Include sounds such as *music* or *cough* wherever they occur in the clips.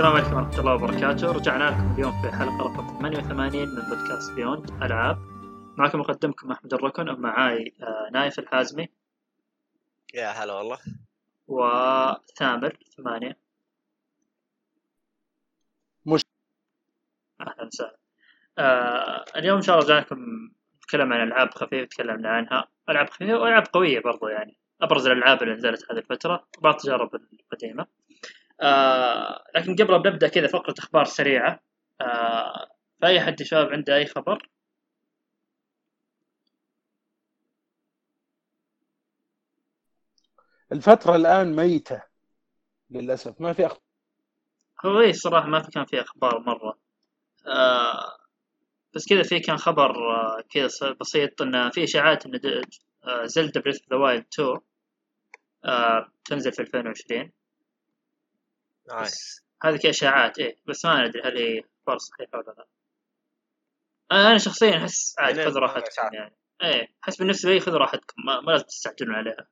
السلام عليكم ورحمة الله وبركاته، رجعنا لكم اليوم في حلقة رقم 88 من بودكاست بيوند ألعاب. معكم مقدمكم أحمد الركن ومعاي آه، نايف الحازمي يا هلا والله وثامر ثمانية. مش- أهلا وسهلا. آه اليوم إن شاء الله رجعنا لكم نتكلم عن ألعاب خفيفة تكلمنا عنها، ألعاب خفيفة وألعاب قوية برضو يعني. أبرز الألعاب اللي نزلت هذه الفترة وبعض التجارب القديمة. آه لكن قبل ما نبدأ كذا فقرة أخبار سريعة. آه فأي حد يا شباب عنده أي خبر؟ الفترة الآن ميتة للأسف. ما في أخبار هو اي صراحة ما في كان في أخبار مرة. آه بس كذا في كان خبر آه كذا بسيط إن في إشاعات إن آه Zelda Breath the Wild 2 آه تنزل في 2020 nice هذه كاشاعات إيه. بس ما ندري هل هي أخبار صحيحة ولا لا. أنا أنا شخصيا أحس عادي ال- راحتكم. يعني. إيه أحس بالنسبة لي خذوا راحتكم ما, ما لازم تستعجلون عليها.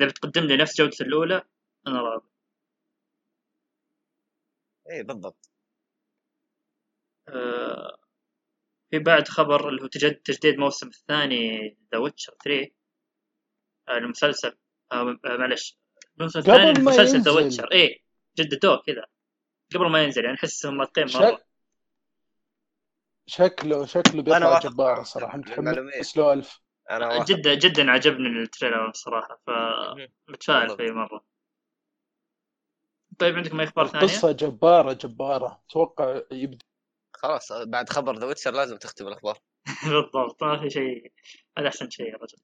إذا بتقدم لي نفس جودة الأولى أنا راضي. اي بالضبط. آه، في بعد خبر اللي هو تجد تجديد موسم الثاني The Witcher 3 آه، المسلسل. آه، آه، معلش. الموسم الثاني مسلسل The. Witcher إيه. جددوه كذا. قبل ما ينزل يعني أحس هم معطين شك- مره شكله شكله بيطلع جبار بالمعلومية. متحمس له ألف. أنا جدا جدا عجبني ال trailer الصراحه مهم. فمتفائل. فيه مرة. طيب عندكم أي أخبار ثانية؟ القصة جبارة جبارة. أتوقع يبدأ خلاص بعد خبر The Witcher لازم تختم الأخبار. *laughs* بالضبط. ما في شيء. هذا أحسن شيء يا رجل.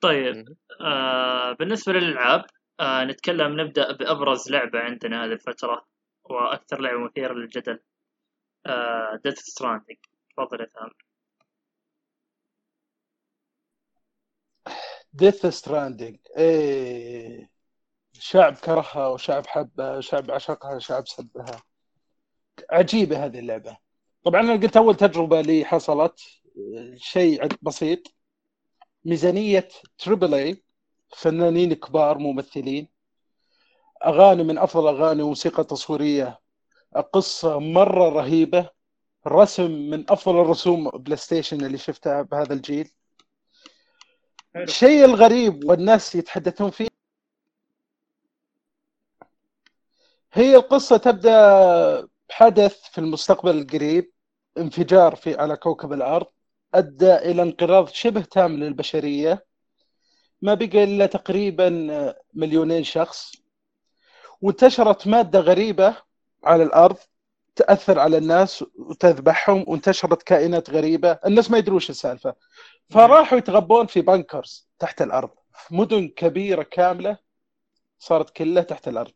طيب. آه بالنسبة للألعاب آه نتكلم نبدأ بأبرز لعبة عندنا هذه الفترة وأكثر لعبة مثيرة للجدل. آه Death Stranding تفضل يا ثامر Death Stranding إيه شعب كرهها وشعب حبها شعب عشقها شعب سبها. عجيبة هذه اللعبة. طبعا أنا قلت أول تجربة لي حصلت إيه، شيء بسيط. ميزانية triple A فنانين كبار ممثلين. أغاني من أفضل أغاني وموسيقى تصويرية. قصة مرة رهيبة. رسم من أفضل الرسوم PlayStation اللي شفتها بهذا الجيل. الشيء الغريب والناس يتحدثون فيه. هي القصة تبدأ بحدث في المستقبل القريب. انفجار في على كوكب الأرض. أدى إلى انقراض شبه تام للبشرية. ما بقى إلا تقريبا مليونين شخص. وانتشرت مادة غريبة على الأرض تأثر على الناس وتذبحهم وانتشرت كائنات غريبة. الناس ما يدرون وش السالفة. فراحوا يتغبون في بنكرز تحت الأرض. في مدن كبيرة كاملة صارت كلها تحت الأرض.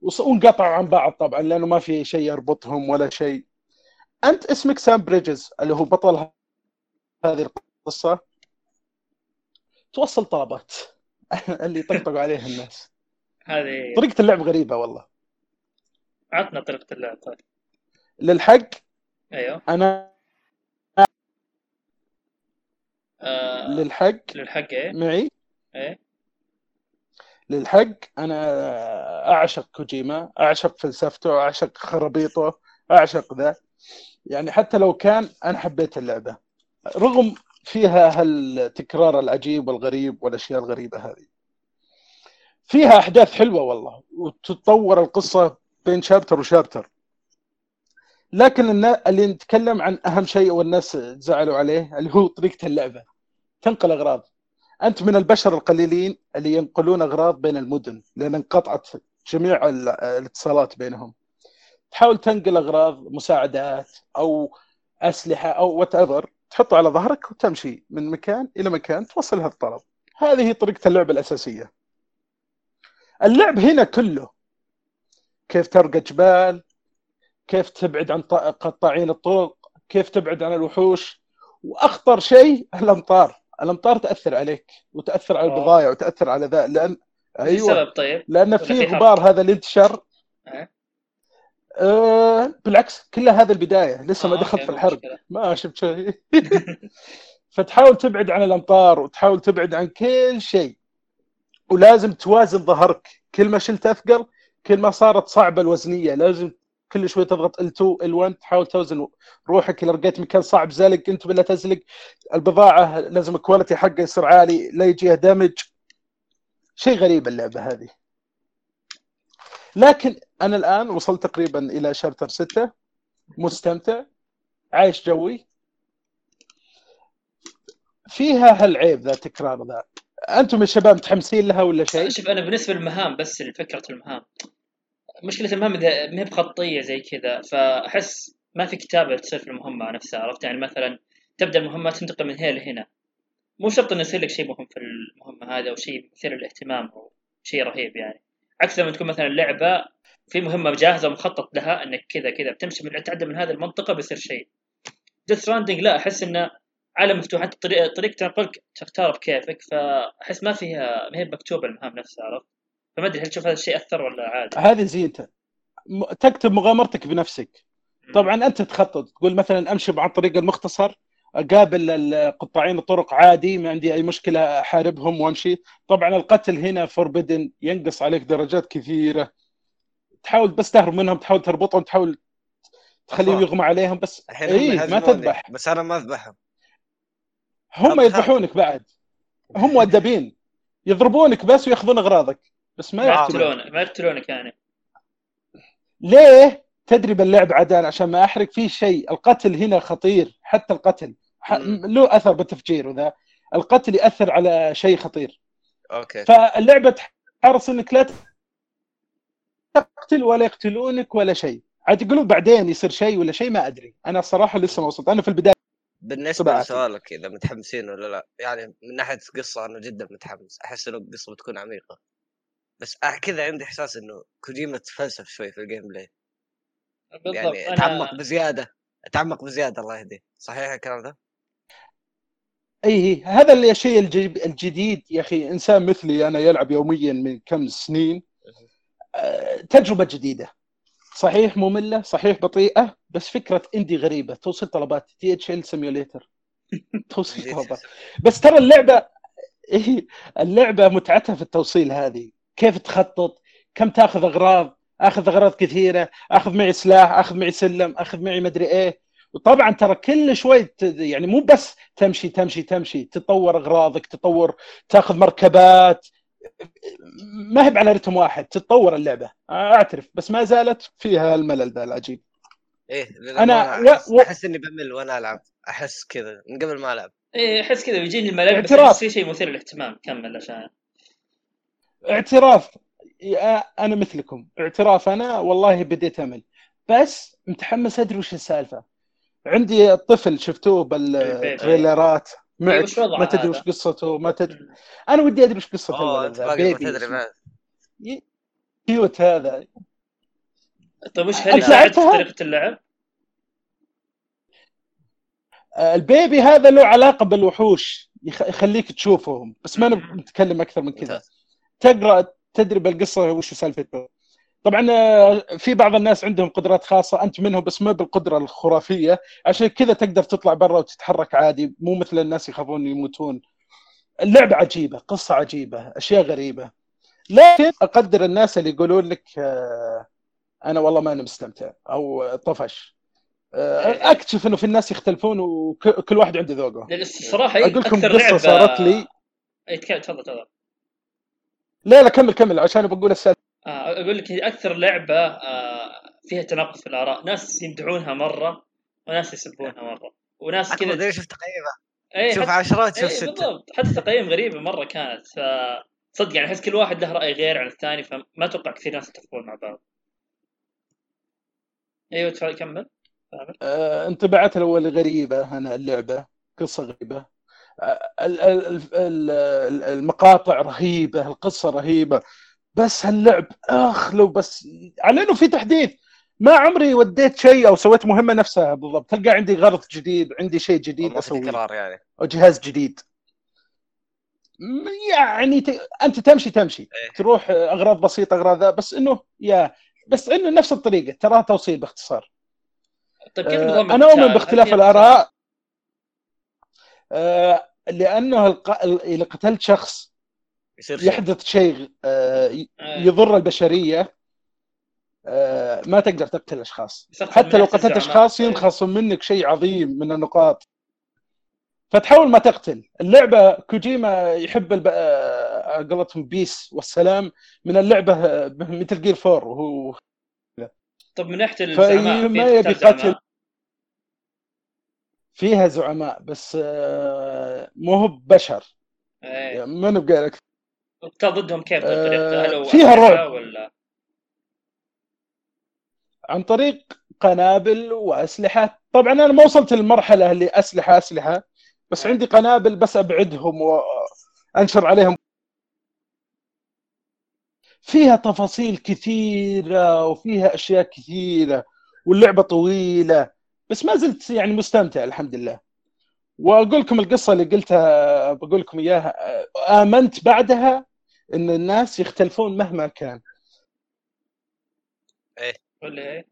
وص- وانقطعوا عن بعض طبعا لأنه ما في شيء يربطهم ولا شيء. أنت اسمك سام بريدجز اللي هو بطل هذه القصة. توصل طلبات. *laughs* اللي يطقطقوا عليها الناس. هذه طريقة اللعب غريبة والله. عطنا طريقة اللعب طيب. للحق أيوه. أنا آه للحق للحق إيه؟ معي. إيه. للحق أنا أعشق كوجيما أعشق فلسفته أعشق خرابيطه أعشق ذا. يعني حتى لو كان أنا حبيت اللعبة. رغم فيها هالتكرار العجيب والغريب والأشياء الغريبة هذه. فيها أحداث حلوة والله وتتطور القصة بين شابتر وشابتر. لكن اللي نتكلم عن أهم شيء والناس زعلوا عليه اللي هو طريقة اللعبة. تنقل أغراض. أنت من البشر القليلين اللي ينقلون أغراض بين المدن لأن انقطعت جميع ال- الاتصالات بينهم. تحاول تنقل أغراض مساعدات أو أسلحة أو وات تحطه على ظهرك وتمشي من مكان إلى مكان توصل هذا الطلب. هذه هي طريقة اللعب الأساسية. اللعب هنا كله كيف ترقى جبال كيف تبعد عن قطاعين الطرق كيف تبعد عن الوحوش. وأخطر شيء الأمطار. الأمطار تأثر عليك وتأثر على آه. البضائع وتأثر على ذا لأن أيوه. طيب؟ لأن في؟ غبار هذا اللي انتشر أه؟ آه بالعكس كلها هذه البداية لسه ما آه، دخلت في الحرب. ما شفت شيء. *laughs* *laughs* فتحاول تبعد عن الأمطار وتحاول تبعد عن كل شيء. ولازم توازن ظهرك. كل ما شلت أثقل كل ما صارت صعبة الوزنية. لازم كل شوي تضغط L2 L1 تحاول توزن روحك. إذا لقيت مكان صعب زلق. أنت ولا تزلق. البضاعة لازم الكواليتي حقه يصير عالي لا يجيها دمج شيء غريب اللعبة هذه. لكن أنا الآن وصلت تقريبا إلى شابتر 6 مستمتع عايش جوي. فيها هالعيب ذا التكرار ذا. أنتم الشباب متحمسين لها ولا شيء؟ شوف أنا بالنسبة للمهام بس لفكرة المهام. مشكلة المهام إذا ما هي بخطية زي كذا فأحس ما في كتابة تصير في المهمة نفسها عرفت؟ يعني مثلا تبدأ المهمه تنتقل من هنا لهنا. مو شرط إنه يصير لك شيء مهم في المهمة هذه أو شيء مثير للاهتمام أو شيء رهيب يعني. عكس لما تكون مثلا لعبة في مهمة جاهزة ومخطط لها إنك كذا كذا بتمشي من تعدى من هذه المنطقة بيصير شيء. Death Stranding لا أحس إنه عالم مفتوح. انت طريقه طريق تنقلك تختار بكيفك فأحس ما فيها ما هي مكتوبة المهام نفسها عرفت؟ فما أدري هل تشوف هذا الشيء أثر ولا عادي. هذه زينته تكتب مغامرتك بنفسك. طبعا أنت تخطط تقول مثلا أمشي عن الطريق المختصر اقابل قطاعين الطرق عادي ما عندي أي مشكلة أحاربهم وأمشي طبعا القتل هنا forbidden ينقص عليك درجات كثيرة تحاول بس تهرب منهم تحاول تربطهم تحاول تخليهم. يغمى عليهم بس اي ما تذبح بس أنا ما أذبحهم هم. يذبحونك بعد هم مؤدبين يضربونك بس ويأخذون أغراضك بس ما. يقتلونك ما يقتلونك يعني ليه؟ تدري باللعب عدان عشان ما أحرق في شيء القتل هنا خطير حتى القتل. له أثر بالتفجير وذا. القتل يأثر على شيء خطير. أوكي. فاللعبة تحرص إنك لا تقتل ولا يقتلونك ولا شيء. عاد يقولون بعدين يصير شيء ولا شيء ما أدري. أنا الصراحه لسه ما وصلت. أنا في البداية بالنسبة. لسؤالك إذا متحمسين ولا لا؟ يعني من ناحية قصة أنا جدا متحمس. أحس إنه القصة بتكون عميقة. بس كذا عندي إحساس إنه كوجيما تفلسف شوي في ال gameplay. بالضبط. يعني تعمق بزيادة. تعمق بزيادة الله يهديه. صحيح الكلام ده؟ اي إي، هذا الشيء الجديد يا أخي. إنسان مثلي أنا يلعب يوميا من كم سنين. آه، تجربة جديدة. صحيح مملة صحيح بطيئة بس فكرة indie غريبة. توصيل طلبات دي إتش إل simulator *laughs* توصيل *laughs* طلبات. بس ترى اللعبه إيه اللعبة متعتها في التوصيل هذه. كيف تخطط؟ كم تأخذ أغراض؟ أخذ أغراض كثيرة. أخذ معي سلاح أخذ معي سلم أخذ معي مدري إيه. وطبعا ترى كل شوي ت- يعني مو بس تمشي تمشي تمشي تطور أغراضك تطور تأخذ مركبات. ما هي على رتم واحد تتطور اللعبة. أعترف بس ما زالت فيها الملل ذا العجيب. إيه أنا احس, و- و- أحس إني بمل وأنا ألعب. أحس كذا من قبل ما ألعب. إيه أحس كذا بيجيني الملل بس اعتراف. في شيء مثير للاهتمام. كمل عشان. اعتراف. يا- أنا مثلكم. اعتراف أنا والله بديت أمل. بس متحمس أدري وش السالفة. عندي الطفل شفتوه بالتريلرات. معك. إيه، وضعه ما تدري؟ وش قصته ما تدري أنا ودي أدري وش قصة الولد ذا ما baby. تدري بعد. cute هذا. طيب وش هل لعبتها؟ طريقة اللعب؟ آه، ال baby هذا له علاقة بالوحوش يخ- يخليك تشوفهم. بس ما نتكلم أكثر من كذا. تقرأ تدري بالقصة وش سالفته؟ طبعا آه، في بعض الناس عندهم قدرات خاصة أنت منهم بس ما بالقدرة الخرافية. عشان كذا تقدر تطلع برا وتتحرك عادي مو مثل الناس يخافون يموتون. اللعبة عجيبة قصة عجيبة أشياء غريبة. لكن أقدر الناس اللي يقولون لك آه، أنا والله ما أنا مستمتع أو طفش. آه، أكتشف إنه في الناس يختلفون وكل واحد عنده ذوقه. الصراحة هي أقول لكم قصة لعبه صارت لي. اي تكلم تفضل تفضل. لا لا كمل كمل عشان بقول السالفة. أقول لك هي أكثر لعبة آه فيها تناقض في الآراء. ناس يمدحونها مرة وناس يسبونها مرة وناس كذا دليل شوف تقييمه. اي شوف عشرات شوف اي ستة. بالضبط. حتى تقييم غريبه مرة كانت. ف صدق يعني أحس كل واحد له رأي غير عن الثاني فما أتوقع كثير ناس يتفقون مع بعض. أيوه تفضل كمل. آه، انطباعات الأول غريبة أنا اللعبة قصة غريبة. آه، ال- ال- ال- ال- المقاطع رهيبة القصة رهيبة. بس هاللعب آخ لو بس على إنه في تحديث. ما عمري وديت شيء أو سويت مهمة نفسها بالضبط. تلقى عندي غرض جديد عندي شيء جديد أسويه. تكرار يعني. أو جهاز جديد. يعني ت... أنت تمشي تمشي. إيه. تروح أغراض بسيطة أغراض ذا بس إنه يا بس إنه نفس الطريقة. تراها توصيل باختصار. طيب كيف آه، نظام أنا القتال؟ اؤمن باختلاف الآراء. آه، لأنه الق... إذا قتلت شخص يصير شيء يحدث شيء آه، آه، يضر البشرية آه، ما تقدر تقتل اشخاص حتى لو قتلت. أشخاص ينخصم منك شيء عظيم من النقاط فتحاول ما تقتل اللعبة كوجيما يحب الب... آه، قولتهم بيس والسلام من اللعبة مثل جير 4 وهو طب من ناحية الزعماء في يبي قتل. زعماء. فيها زعماء بس مو هو بشر إيه. يعني ما نبقى لك ضدهم كيف هو فيها رعب. ولا؟ عن طريق قنابل وأسلحة. طبعا أنا ما وصلت للمرحلة اللي أسلحة أسلحة. بس عندي قنابل بس أبعدهم وأنشر عليهم. فيها تفاصيل كثيرة وفيها أشياء كثيرة واللعبة طويلة. بس ما زلت يعني مستمتع الحمد لله. وأقول لكم القصة اللي قلتها بقول لكم إياها. آمنت بعدها. إن الناس يختلفون مهما كان. ولا إيه؟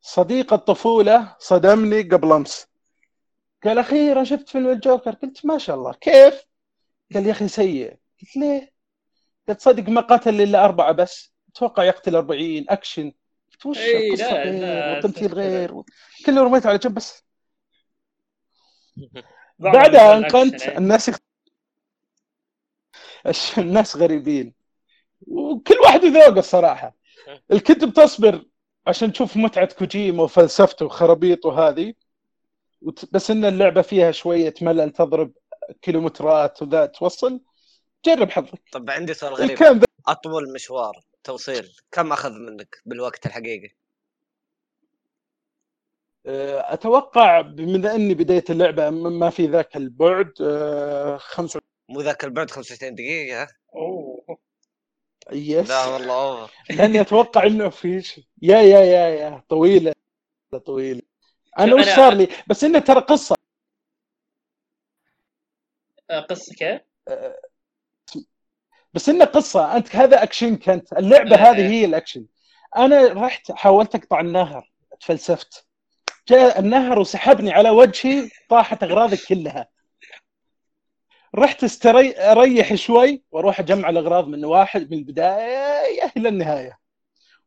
صديق الطفولة صدمني قبل أمس. قال أخيرا شفت فيلم الجوكر. قلت ما شاء الله. كيف؟ قال يا أخي سيء. قلت ليه؟ قلت صدق ما قتل إلا أربعة بس. أتوقع يقتل أربعين. أكشن. قلت وش لا، غير؟ لا، والتمثيل. غير؟ و- كله رميته على جنب بس. *laughs* بعدها انقنت إيه. الناس الناس غريبين. وكل واحد ذوقه الصراحة. الكتب تصبر عشان تشوف متعة كوجيما وفلسفته وخرابيطه هذه بس إن اللعبة فيها شوية ملل تضرب كيلومترات وذا توصل. جرب حظك. طب عندي سؤال غريب. كان أطول مشوار توصيل كم أخذ منك بالوقت الحقيقي؟ آه، أتوقع بما إني بديت اللعبة ما في ذاك البعد آه، خمسة مو ذاك البعد 65 دقيقة ها؟ أوه. يس. لا والله أوفر. *laughs* لأني أتوقع إنه في شيء. يا يا يا يا. طويلة طويلة. أنا وش أنا- صار لي؟ بس إنه ترى قصة. آه، قصة كيف؟ بس إنه قصة. أنت هذا اكشن كنت اللعبة إيه. هذه هي الاكشن أنا رحت حاولت أقطع النهر. تفلسفت جاء النهر وسحبني على وجهي طاحت أغراضي كلها. رحت استريح أريح شوي وأروح أجمع الأغراض من واحد من البداية إلى النهاية.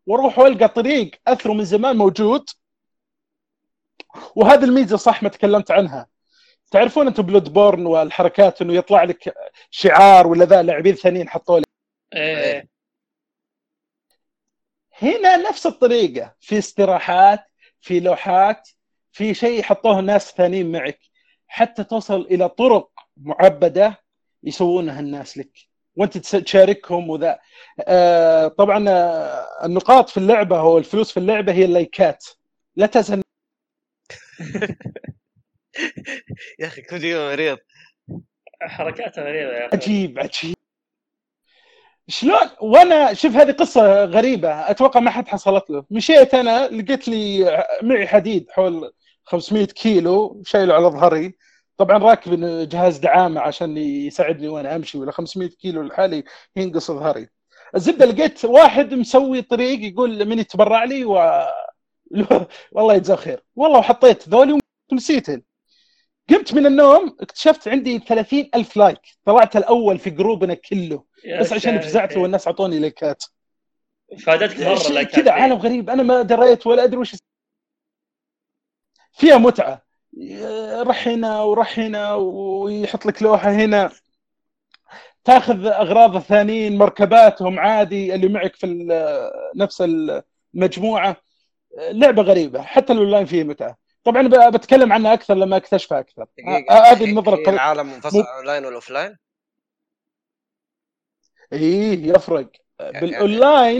وأروح وألقى طريق اثره من زمان موجود. وهذه الميزة صح ما تكلمت عنها. تعرفون أنتم بلود بورن والحركات إنه يطلع لك شعار ولا ذا لاعبين ثانيين حطوا لك؟ إيه. هنا نفس الطريقة. في استراحات في لوحات في شيء حطوه ناس ثانيين معك. حتى توصل إلى طرق معبدة يسوونها الناس لك. وانت تشاركهم وذا. آه طبعا آه، النقاط في اللعبة أو الفلوس في اللعبة هي اللايكات. لا تنسى *laughs* يا أخي كوجيما مريض. حركاته غريبه يا أخي. عجيب عجيب. شلون؟ وأنا شوف هذه قصة غريبة. أتوقع ما حد حصلت له. مشيت أنا لقيت لي معي حديد حول 500 كيلو شايله على ظهري. طبعا راكب جهاز دعامة عشان يساعدني وأنا أمشي ولا 500 كيلو لحالي ينقص ظهري. الزبدة لقيت واحد مسوي طريق يقول من يتبرع لي و *laughs* والله يجزاه خير. والله وحطيت ذولي ونسيتهم قمت من النوم اكتشفت عندي 30 ألف like. طلعت الأول في group نا كله. بس عشان. فزعت والناس أعطوني likeات. فادتك مرة شيء ال likeات كذا. عالم غريب. أنا ما دريت ولا أدري وش فيها متعة. رح هنا ورح هنا ويحط لك لوحة هنا. تاخذ أغراض الثانيين مركباتهم عادي اللي معك في نفس المجموعة. لعبة غريبة حتى الأونلاين فيه متعة. طبعا بتكلم عنها أكثر لما أكتشفها أكثر. دقيقة ه- هذه الطريقة العالم منفصل عن ال online وال offline إيه يفرق. يعني- بالأونلاين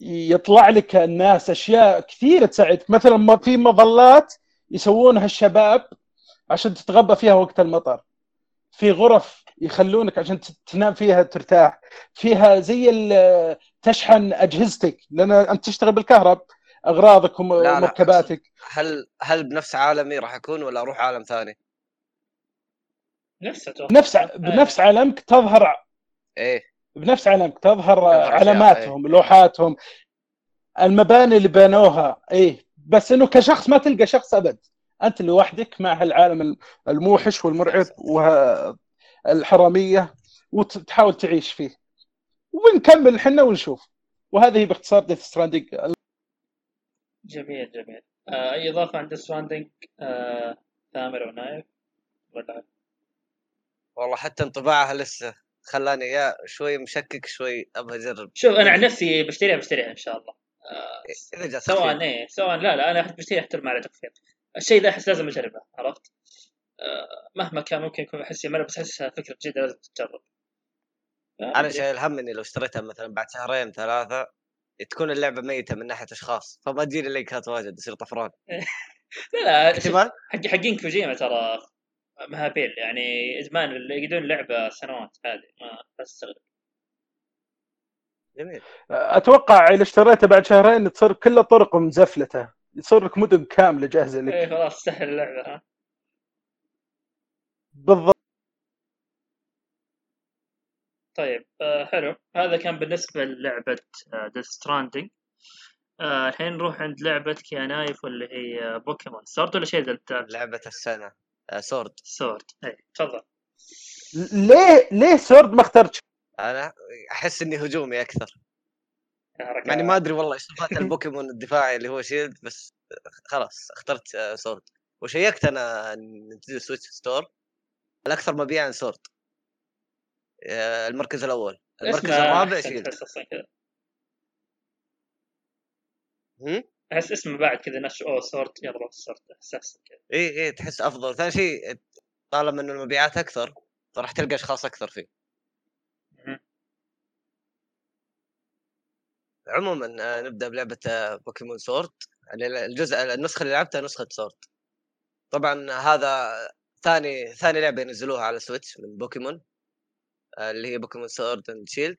يطلع لك الناس أشياء كثيرة تساعدك. مثلا ما في مظلات يسوونها الشباب عشان تتغبى فيها وقت المطر. في غرف يخلونك عشان تنام فيها ترتاح. فيها زي ال- تشحن أجهزتك لأن أنت تشتغل بالكهرب. اغراضك ومركباتك. هل هل بنفس عالمي راح اكون ولا أروح عالم ثاني؟ نفسه أتوقع. بنفس عالمك تظهر إيه. بنفس عالمك تظهر تظهر أشياء، علاماتهم لوحاتهم. المباني اللي بنوها إيه. بس إنه كشخص ما تلقى شخص أبد. أنت لوحدك مع هالعالم الموحش والمرعب والحرامية وتحاول تعيش فيه. ونكمل حنا ونشوف. وهذه باختصار ديث ستراندنج جميل جميل. آه أي إضافة عند ستراندنج آه ثامر ونايف ولا والله حتى انطباعها لسه خلاني يا شوي مشكك شوي أبغى أجرب. شوف أنا عن نفسي بشتريها بشتريها إن شاء الله. آه سواء. إيه سواء لا لا أنا بشتريها احترم على تخفيض الشيء ذا أحس لازم أجربه عرفت؟ آه مهما كان ممكن يكون احس يمل بس احسها فكرة جديدة لازم تتجرب أنا شايل هم إني لو اشتريتها مثلا بعد شهرين ثلاثة تكون اللعبة ميتة من ناحية أشخاص فما تجيني لينكات واجد يصير طفران. *laughs* لا لا احتمال حق حقين كوجيما ترى مهابيل يعني إدمان اللي يقعدون لعبه سنوات هذه ما بس استغرب جميل. أتوقع إذا اشتريته بعد شهرين تصير كل الطرق مزفلتة. يصير لك مدن كاملة جاهزة لك. إيه خلاص سهل اللعبة ها. بالضبط. طيب آه حلو. هذا كان بالنسبة للعبة ديث ستراندنج آه الحين نروح عند لعبة كيانايف واللي هي بوكيمون سورد ولا شيء لعبة السنة. آه، سورد سورد اي تفضل. ليه ليه سورد ما اخترت؟ أنا أحس إني هجومي أكثر. يعني ما أدري والله إيش صفات البوكيمون الدفاعي اللي هو شيلد بس خلاص اخترت آه، سورد وشيكت أنا نينتندو سويتش store الأكثر مبيعا سورد آه، المركز الأول. المركز الرابع شيلد؟ أحس اسمه بعد كذا نش أوه سورد يلا روح سورد احس احسن كذا اي اي تحس أفضل. ثاني شيء طالما إنه المبيعات أكثر فراح تلقى أشخاص أكثر فيه. عموما آه، نبدأ بلعبة آه، بوكيمون سورد. الجزء النسخة اللي لعبتها نسخة سورد. طبعا هذا ثاني ثاني لعبة ينزلوها على سويتش من بوكيمون آه، اللي هي بوكيمون سورد أند شيلد.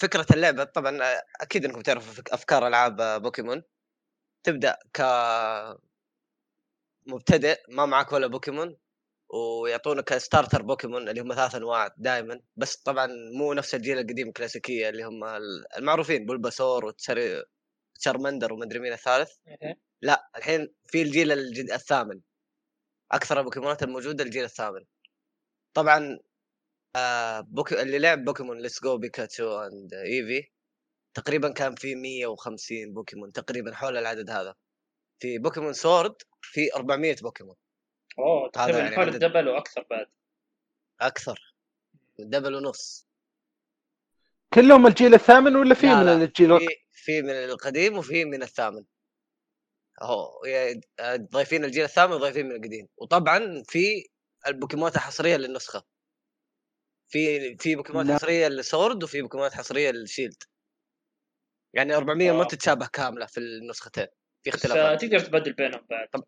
فكرة اللعبة طبعا أكيد إنكم تعرفوا فك- أفكار ألعاب بوكيمون. تبدأ ك مبتدئ ما معك ولا بوكيمون. ويعطونك starter بوكيمون اللي هم ثلاث أنواع دائما بس طبعا مو نفس الجيل القديم الكلاسيكية اللي هم ال- المعروفين بولباسور وتشاري تشارمندر ومدري مين الثالث. لا الحين في الجيل الجد الثامن. أكثر البوكيمونات الموجودة الجيل الثامن. طبعا آه بوكي... اللي لعب بوكيمون ليتس جو بيكاتشو اند ايفي تقريبا كان في 150 بوكيمون تقريبا حول العدد هذا. في بوكيمون سورد في 400 بوكيمون. أوه تقريبا يعني حول ال double وأكثر بعد. أكثر. double ونص. كلهم الجيل الثامن ولا في من لا، الجيل في في من القديم وفي من الثامن. أهو ضايفين الجيل الثامن وضايفين من القديم. وطبعا في البوكيمونات الحصرية للنسخة. في في بوكيمونات. حصرية لل Sword وفي بوكيمونات حصرية لل Shield. يعني 400 ما. تتشابه كاملة في النسختين. في اختلافات. تقدر تبدل بينهم بعد. طب-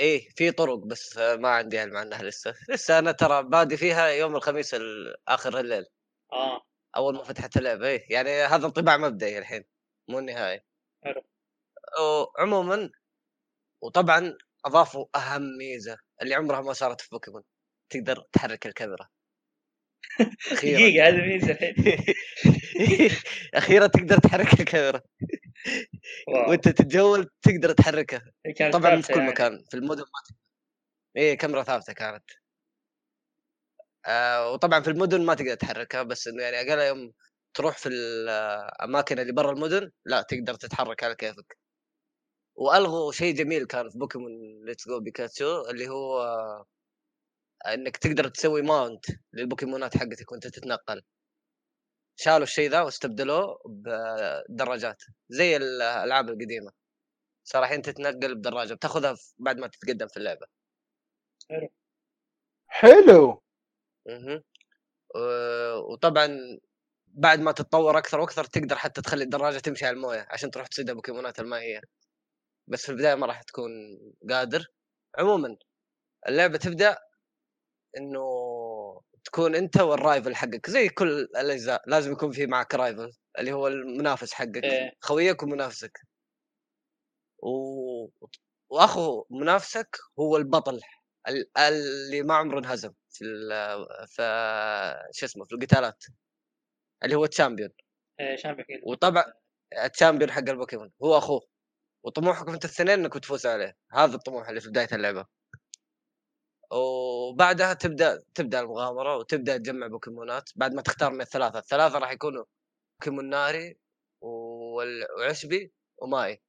إيه في طرق بس ما عندي علم عنها لسه. لسه أنا ترى بادي فيها يوم الخميس ال- آخر الليل. آه. أول ما فتحت اللعبة إيه يعني هذا انطباع مبدئي الحين مو النهائي. حلو. عموما وطبعا أضافوا أهم ميزة اللي عمرها ما صارت في بوكيمون تقدر تحرك الكاميرا. *laughs* دقيقة هذا مين الحين. *laughs* أخيرا تقدر تحرك الكاميرا. وانت تتجول تقدر كانت طبعا في كل يعني. مكان في المدن ما تقدر. إيه كاميرا ثابتة كانت. آه وطبعا في المدن ما تقدر تحركها بس إنه يعني أقل يوم تروح في الأماكن اللي برا المدن لا تقدر تتحرك على كيفك. والغوا شيء جميل كان في بوكيمون Let's Go Pikachu اللي هو آه، إنك تقدر تسوي mount للبوكيمونات حقتك وأنت تتنقل. شالوا الشيء ذا واستبدلوه بدراجات زي الألعاب القديمة. صار الحين تتنقل بدراجة بتاخذها بعد ما تتقدم في اللعبة. حلو. أها. و- وطبعا بعد ما تتطور أكثر وأكثر تقدر حتى تخلي الدراجة تمشي على الموية عشان تروح تصيد البوكيمونات المائية. بس في البداية ما راح تكون قادر. عموما اللعبة تبدأ إنه تكون أنت وال rival حقك زي كل الأجزاء لازم يكون في معك rival اللي هو المنافس حقك إيه. خويك ومنافسك و... وأخو منافسك هو البطل ال- اللي ما عمره انهزم في ال... في شو اسمه في القتالات اللي هو ال champion إيه champion. وطبعا ال champion حق البوكيمون هو أخوه وطموحكم أنتوا الاثنين إنكم تفوزوا عليه هذا الطموح اللي في بداية اللعبة وبعدها تبدأ تبدأ المغامرة وتبدأ تجمع بوكيمونات. بعد ما تختار من الثلاثة الثلاثة راح يكونوا بوكيمون ناري وعشبي وماي.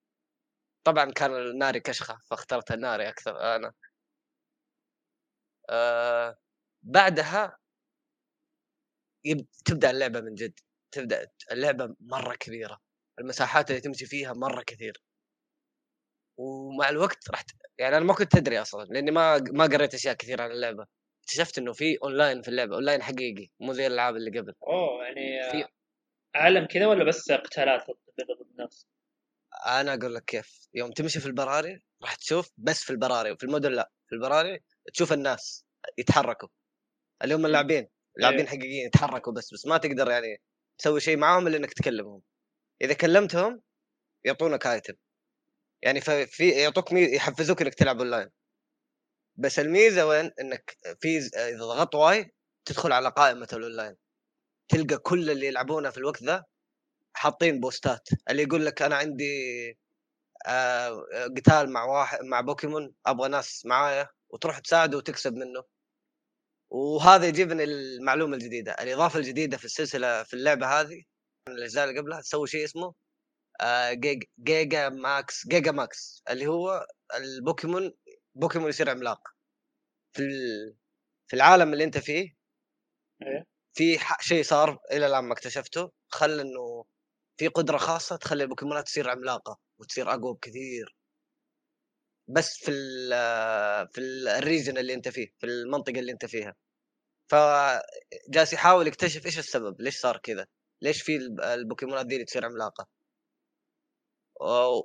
طبعا كان الناري كشخة فاخترت الناري أكثر أنا. آه بعدها يب... تبدأ اللعبة من جد. تبدأ اللعبة مرة كبيرة. المساحات اللي تمشي فيها مرة كثير. ومع الوقت راح. يعني أنا ما كنت أدري أصلا لأني ما ما قريت أشياء كثير عن اللعبة. اكتشفت إنه في أونلاين في اللعبة أونلاين حقيقي مو زي الألعاب اللي قبل. أوه يعني في عالم كذا ولا بس قتالات ضد الناس؟ أنا أقول لك كيف. يوم تمشي في البراري راح تشوف بس في البراري وفي المدن لا في البراري تشوف الناس يتحركوا. اللي هم اللاعبين اللاعبين إيه. حقيقيين يتحركوا بس بس ما تقدر يعني تسوي شيء معاهم إلا إنك تكلمهم. إذا كلمتهم يعطونك item يعني في في- يعطوك. يحفزوك إنك تلعب أونلاين. بس الميزة وين؟ إنك في إذا ضغطت Y تدخل على قائمة الأونلاين. تلقى كل اللي يلعبونه في الوقت ذا حاطين بوستات. اللي يقول لك أنا عندي آه قتال مع واحد مع بوكيمون أبغى ناس معايا وتروح تساعده وتكسب منه. وهذا يجيبني المعلومه الجديدة. الإضافة الجديدة في السلسلة في اللعبة هذه الاجزاء اللي قبلها تسوي شيء اسمه آه Gig Gigamax Gigamax اللي هو البوكيمون بوكيمون يصير عملاق. في في العالم اللي انت فيه إيه. في شيء صار إلى الآن ما اكتشفته. خلى إنه في قدرة خاصة تخلي البوكيمونات تصير عملاقة وتصير أقوى بكثير. بس في ال في ال- ال region اللي انت فيه في المنطقة اللي انت فيها. فجالس يحاول يكتشف إيش السبب ليش صار كذا؟ ليش في الب- البوكيمونات دي اللي تصير عملاقة؟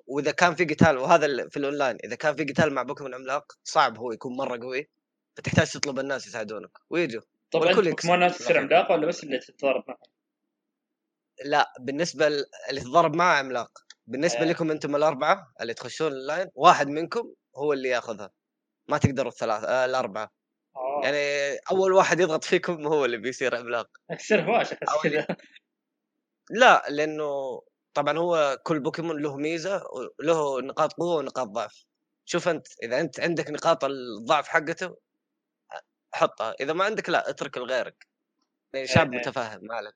وإذا كان في قتال وهذا في الأونلاين إذا كان في قتال مع بوكيمون عملاق صعب هو يكون مرة قوي فتحتاج تطلب الناس يساعدونك ويجوا طب والكل أنت بوكيمونات تصير. عملاقه ولا بس اللي تتضارب معهم؟ لا بالنسبة اللي تضارب معه عملاق. بالنسبة آه. لكم أنتم الأربعة اللي تخشون اللاين واحد منكم هو اللي ياخذها. ما تقدروا الثلاثة آه الأربعة. آه. يعني أول واحد يضغط فيكم هو اللي بيصير عملاق. يصير هواش كذا. لا لأنه طبعا هو كل بوكيمون له ميزة وله نقاط قوة ونقاط ضعف. شوف أنت إذا أنت عندك نقاط الضعف حقته حطها. إذا ما عندك لا اترك لغيرك. يعني شاب إيه. متفاهم ما عليك.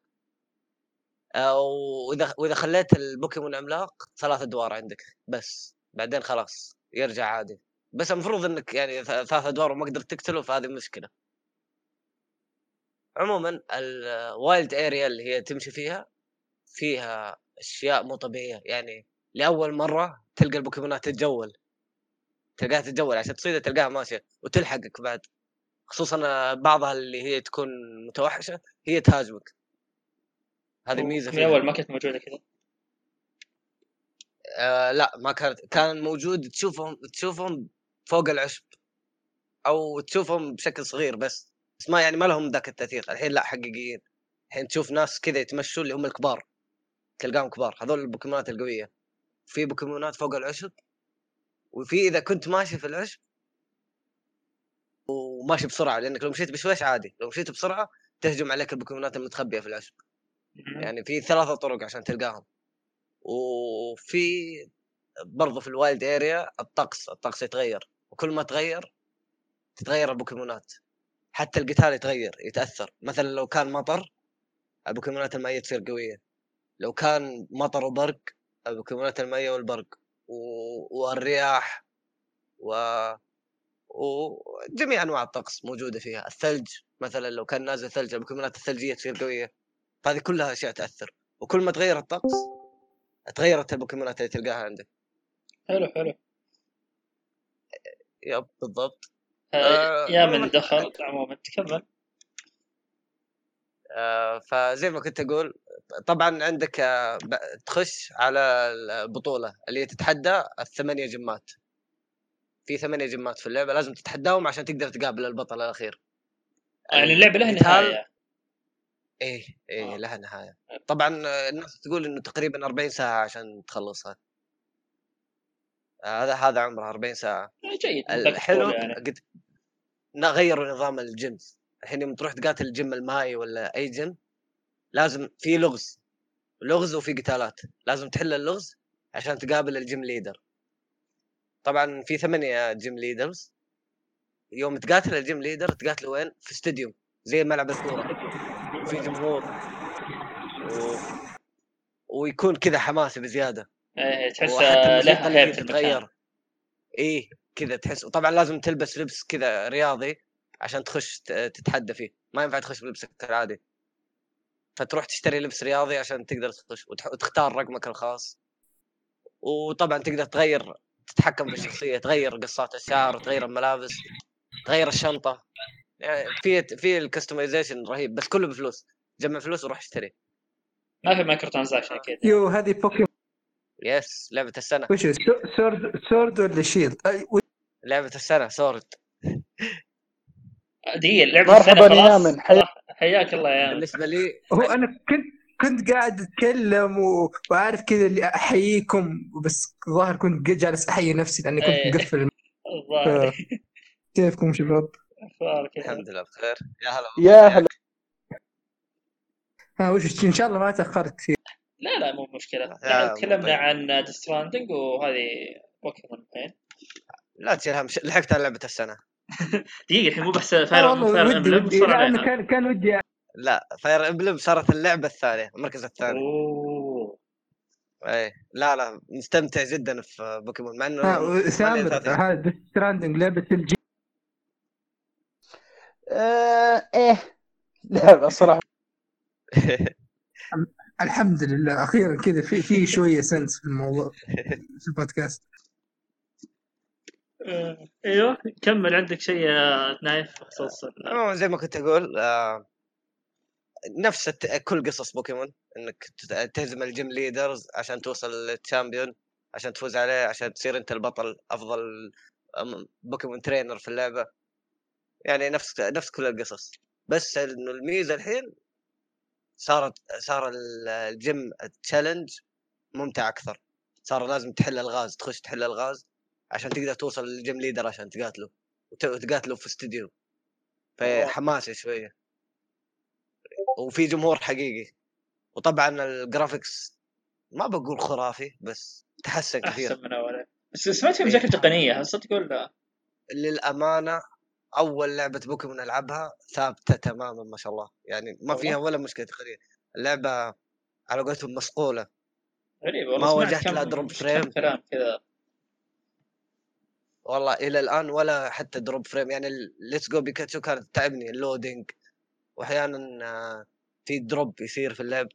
آه، وإذا وإذا خليت البوكيمون عملاق ثلاث أدوار عندك بس. بعدين خلاص يرجع عادي. بس المفروض إنك يعني ثلاث أدوار وما قدرت تقتله فهذه مشكلة. عموما ال Wild Area اللي هي تمشي فيها فيها أشياء مو طبيعية. يعني لأول مرة تلقى البوكيمونات تتجول. تلقاها تتجول. عشان تصيدها تلقاها ماشية وتلحقك بعد. خصوصا بعضها اللي هي تكون متوحشة هي تهاجمك. هذه ميزه فيها. اول ما كانت موجودة كذا؟ آه لا ما كانت. كان موجود تشوفهم تشوفهم فوق العشب. أو تشوفهم بشكل صغير بس. بس ما يعني ما لهم ذاك التاثير الحين لا حقيقيين. الحين تشوف ناس كذا يتمشوا اللي هم الكبار. تلقاهم كبار هذول البوكيمونات القوية. في بوكيمونات فوق العشب وفي إذا كنت ماشي في العشب وماشي بسرعة لأنك لو مشيت بشويش عادي لو مشيت بسرعة تهجم عليك البوكيمونات المتخبية في العشب. يعني في ثلاثة طرق عشان تلقاهم. وفي برضو في ال Wild Area الطقس الطقس يتغير. وكل ما تغير تتغير البوكيمونات. حتى القتال يتغير يتأثر. مثلا لو كان مطر البوكيمونات المائيه تصير قوية. لو كان مطر وبرق البوكيمونات المائية والبرق و... والرياح و... وجميع أنواع الطقس موجودة فيها. الثلج مثلا لو كان نازل ثلج البوكيمونات الثلجية تصير قوية. فهذه كلها أشياء تأثر. وكل ما تغير الطقس تغيرت البوكيمونات اللي تلقاها عندك. حلو حلو. يب بالضبط. آه، آه، يا من دخل. عموما تكمل. آه، فزي ما كنت أقول طبعا عندك تخش على البطولة اللي تتحدى الثمانية جمات. في ثمانية جمات في اللعبة لازم تتحداهم عشان تقدر تقابل البطل الأخير. يعني اللعبة لها نهاية. إيه إيه آه. لها نهاية. طبعا آه، الناس تقول إنه تقريبا 40 ساعة عشان تخلصها. هذا هذا عمره 40 ساعة. جيد الحلو يعني. قد نا- غيروا نظام ال gyms الحين يوم تروح تقاتل الجيم المائي ولا أي جيم لازم في لغز لغز وفي قتالات. لازم تحل اللغز عشان تقابل ال gym leader طبعا في ثمانية gym leaders يوم تقاتل ال gym leader تقاتله وين؟ في stadium زي ملعب الكورة. في جمهور. و... ويكون كذا حماسي بزيادة. إيه تحس لها تتغير. إيه كذا تحس. وطبعا لازم تلبس لبس كذا رياضي عشان تخش تتحدى فيه. ما ينفع تخش بلبسك العادي. فتروح تشتري لبس رياضي عشان تقدر تخش وتختار رقمك الخاص. وطبعا تقدر تغير تتحكم بالشخصيه تغير قصات الشعر تغير الملابس تغير الشنطة. يعني في في ال customization رهيب بس كله بفلوس. جمع فلوس وروح اشتري. ما في microtransaction أكيد يو هذه بوكيمون yes لعبة السنة. وش Sword Sword ولا Shield؟ لعبة السنة Sword دقيقة لعبة مرحبا السنة خلاص؟ يا من، حياك. حياك الله يا بالنسبة لي هو أنا كنت كنت قاعد أتكلم و... وعارف كذا اللي أحييكم بس ظاهر كنت جالس أحيي نفسي لأني كنت إيه. مقفل. الم- الظاهر. *laughs* كيفكم شباب؟ الحمد لله بخير. يا هلا يا هلا. ها وش إن شاء الله ما تأخرت كثير. لا لا مو يعني مو تكلمنا. عن Death Stranding وهذه بوكيمون الحين لا تشيل هم ش- لحقت على لعبة السنة. *laughs* دقيقة الحين مو بس آه Fire Emblem صار لا عليها. كان كان ودي. لا Fire Emblem صارت اللعبة الثانية المركز الثاني. أوه. إيه. لا لا مستمتع جدا في بوكيمون مع إنه لي سامر. هذا ستراندنج لعبة الجي آه إيه. لا الصراحه الحمد لله. أخيرا كذا في في شوية سنس في الموضوع في البودكاست. آه، أيوه كمل. عندك شيء نايف؟ بخصوص زي ما كنت أقول آه نفس. كل قصص بوكيمون إنك تهزم ال gym leaders عشان توصل لل champion عشان تفوز عليه عشان تصير أنت البطل أفضل بوكيمون trainer في اللعبة. يعني نفس نفس كل القصص. بس إنه الميزة الحين صارت صار ال- الgym challenge ممتع أكثر. صار لازم تحل الغاز تخش تحل الغاز. عشان تقدر توصل لل gym leader عشان تقاتله وت- وتقاتله في stadium فحماسي شوية. وفي جمهور حقيقي. وطبعا ال graphics ما بقول خرافي بس تحسن كثير. أحسن من اول بس سمعت في إيه. مشاكل تقنية هل صدق ولا للأمانة أول لعبة بوكيمون ألعبها ثابتة تماما ما شاء الله. يعني ما فيها ولا مشكلة تقنية. اللعبة على قولتهم مصقوله غريب ما واجهت لا drop frame. كلام كذا. والله إلى الآن ولا حتى drop frame يعني Let's Go Pikachu كانت تعبني ال loading واحيانا آه، في drop يصير في اللعب.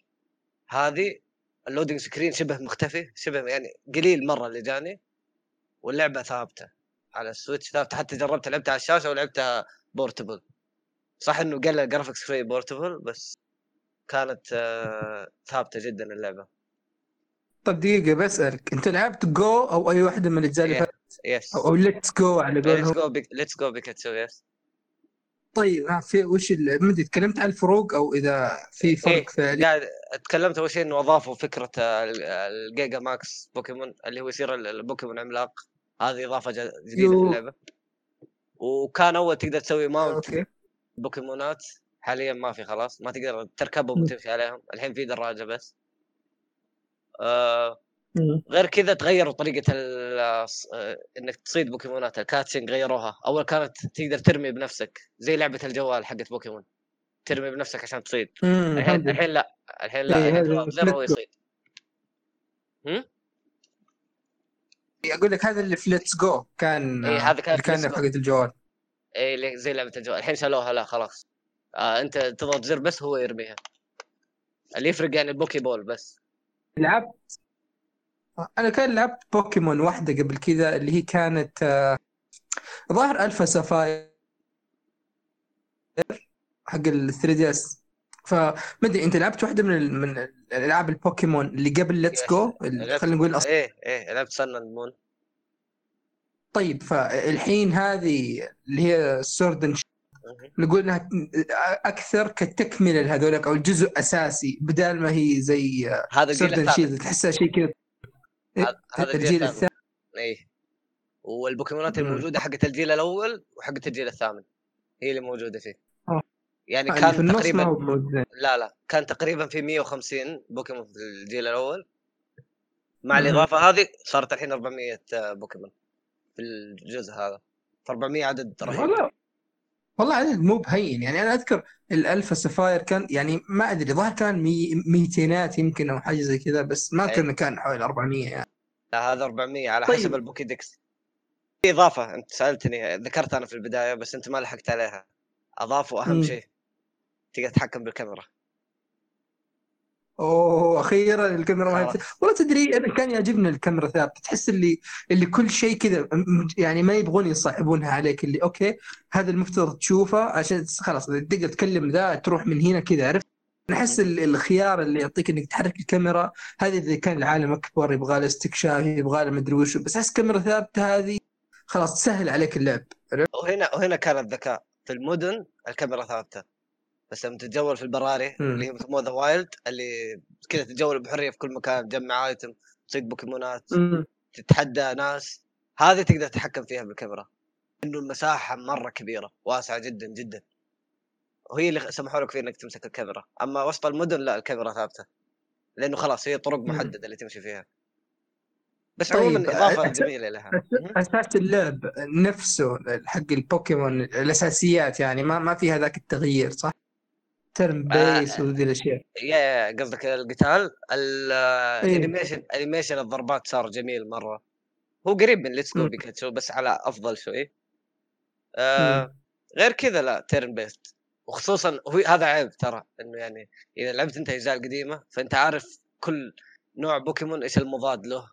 هذه ال loading screen شبه مختفي شبه يعني قليل مرة اللي جاني. واللعبة ثابتة على ال Switch ثابتة. حتى جربت لعبتها على الشاشة ولعبتها portable صح إنه قل ال graphics شوي portable بس كانت آه، ثابتة جدا اللعبة. طب دقيقة بسألك أنت لعبت جو أو أي واحدة من الأجزاء اللي. فاتت؟ yes أو Let's Go على قولهم. Let's Go Pikachu yes طيب في وش ما أدري تكلمت عن الفروق أو إذا في فرق إيه، فعلي قاعد تكلمت أول شيء إنه أضافوا فكرة ال- الجيجا ماكس بوكيمون اللي هو يصير ال- البوكيمون عملاق. هذه إضافة جديدة في يو. اللعبه وكان أول تقدر تسوي mount أوكي. بوكيمونات حاليا ما في خلاص. ما تقدر تركبهم. وتمشي عليهم. الحين في دراجة بس. غير كذا تغيروا طريقة آه، إنك تصيد بوكيمونات ال catching غيروها أول كانت تقدر ترمي بنفسك زي لعبة الجوال حقت بوكيمون ترمي بنفسك عشان تصيد. الحين. الحين لا الحين لا إيه، الحين زر هو. يصيد. أقول لك هذا اللي في Let's Go كان إيه، هذا كان اللي كان. حقت الجوال. اي اللي زي لعبة الجوال. الحين شالوها لا خلاص. آه أنت تضغط زر بس هو يرميها. اللي يفرق يعني ال Poké Ball بس. لعبت أنا كان لعبت بوكيمون واحدة قبل كذا اللي هي كانت آه، ظاهر Alpha Sapphire حق ال 3DS فما أدري أنت لعبت واحدة من ال- من الالعاب البوكيمون اللي قبل Let's. Go خلينا نقول الأصل. إيه إيه لعبت Sun and Moon طيب فالحين هذه اللي هي Sword نقول إنها أكثر كتكملة لهذولك أو جزء أساسي بدال ما هي زي هذا الجيل Shield تحسها شيء كذا. هذا- الجيل الثاني. إيه. والبوكيمونات. الموجودة حقت الجيل الأول وحقت الجيل الثامن. هي اللي موجودة فيه. آه. يعني اللي كان تقريبا لا لا. كان تقريبا في 150 بوكيمون في الجيل الأول. مع. الإضافة هذه صارت الحين 400 بوكيمون في الجزء هذا. ف 400 عدد رهيب. والله عدد مو بهين يعني أنا أذكر ال Alpha Sapphire كان يعني ما أدري ظهر كان مي... ميتينات يمكن أو حاجة زي كذا بس ما أي. كنا كان حوالي 400 يعني لا هذا 400 على طيب. حسب ال Pokédex في إضافة أنت سألتني ذكرت أنا في البداية بس أنت ما لحقت عليها اضافوا أهم. شيء تقدر تتحكم بالكاميرا أوه أخيرا الكاميرا ما. هي- والله تدري أنا كان يعجبني الكاميرا ثابتة. تحس اللي اللي كل شيء كذا يعني ما يبغون يصعبونها عليك اللي okay هذا المفترض تشوفه عشان خلاص تقدر تكلم ذا تروح من هنا كذا عرفت؟ ال- الخيار اللي يعطيك إنك تحرك الكاميرا هذه إذا كان العالم أكبر يبغى له استكشاف يبغى له مدري وش بس أحس كاميرا ثابتة هذه خلاص تسهل عليك اللعب وهنا وهنا كان الذكاء. في المدن الكاميرا ثابتة. بس لما تتجول في البراري. اللي هي يسموها the wild اللي كذا تتجول بحرية في كل مكان تجمع ايتم تصيد بوكيمونات. تتحدى ناس هذه تقدر تتحكم فيها بالكاميرا إنه المساحة مرة كبيرة واسعة جدا جدا وهي اللي سمحوا لك فيه إنك تمسك الكاميرا أما وسط المدن لا الكاميرا ثابتة لأنه خلاص هي طرق. محددة اللي تمشي فيها بس طيب، عموما إضافة أت- جميلة لها. أساس اللعب نفسه حق البوكيمون الأساسيات يعني ما ما في هذاك التغيير صح؟ turn آه، based وذي الأشياء. يا يا قصدك القتال؟ ال- إيه. ال animation animation الضربات صار جميل مرة. هو قريب من Let's Go. Pikachu بس على أفضل شوي. آه. غير كذا لا turn based وخصوصا هو هذا عيب ترى إنه يعني إذا لعبت أنت الاجزاء القديمة فأنت عارف كل نوع بوكيمون إيش المضاد له.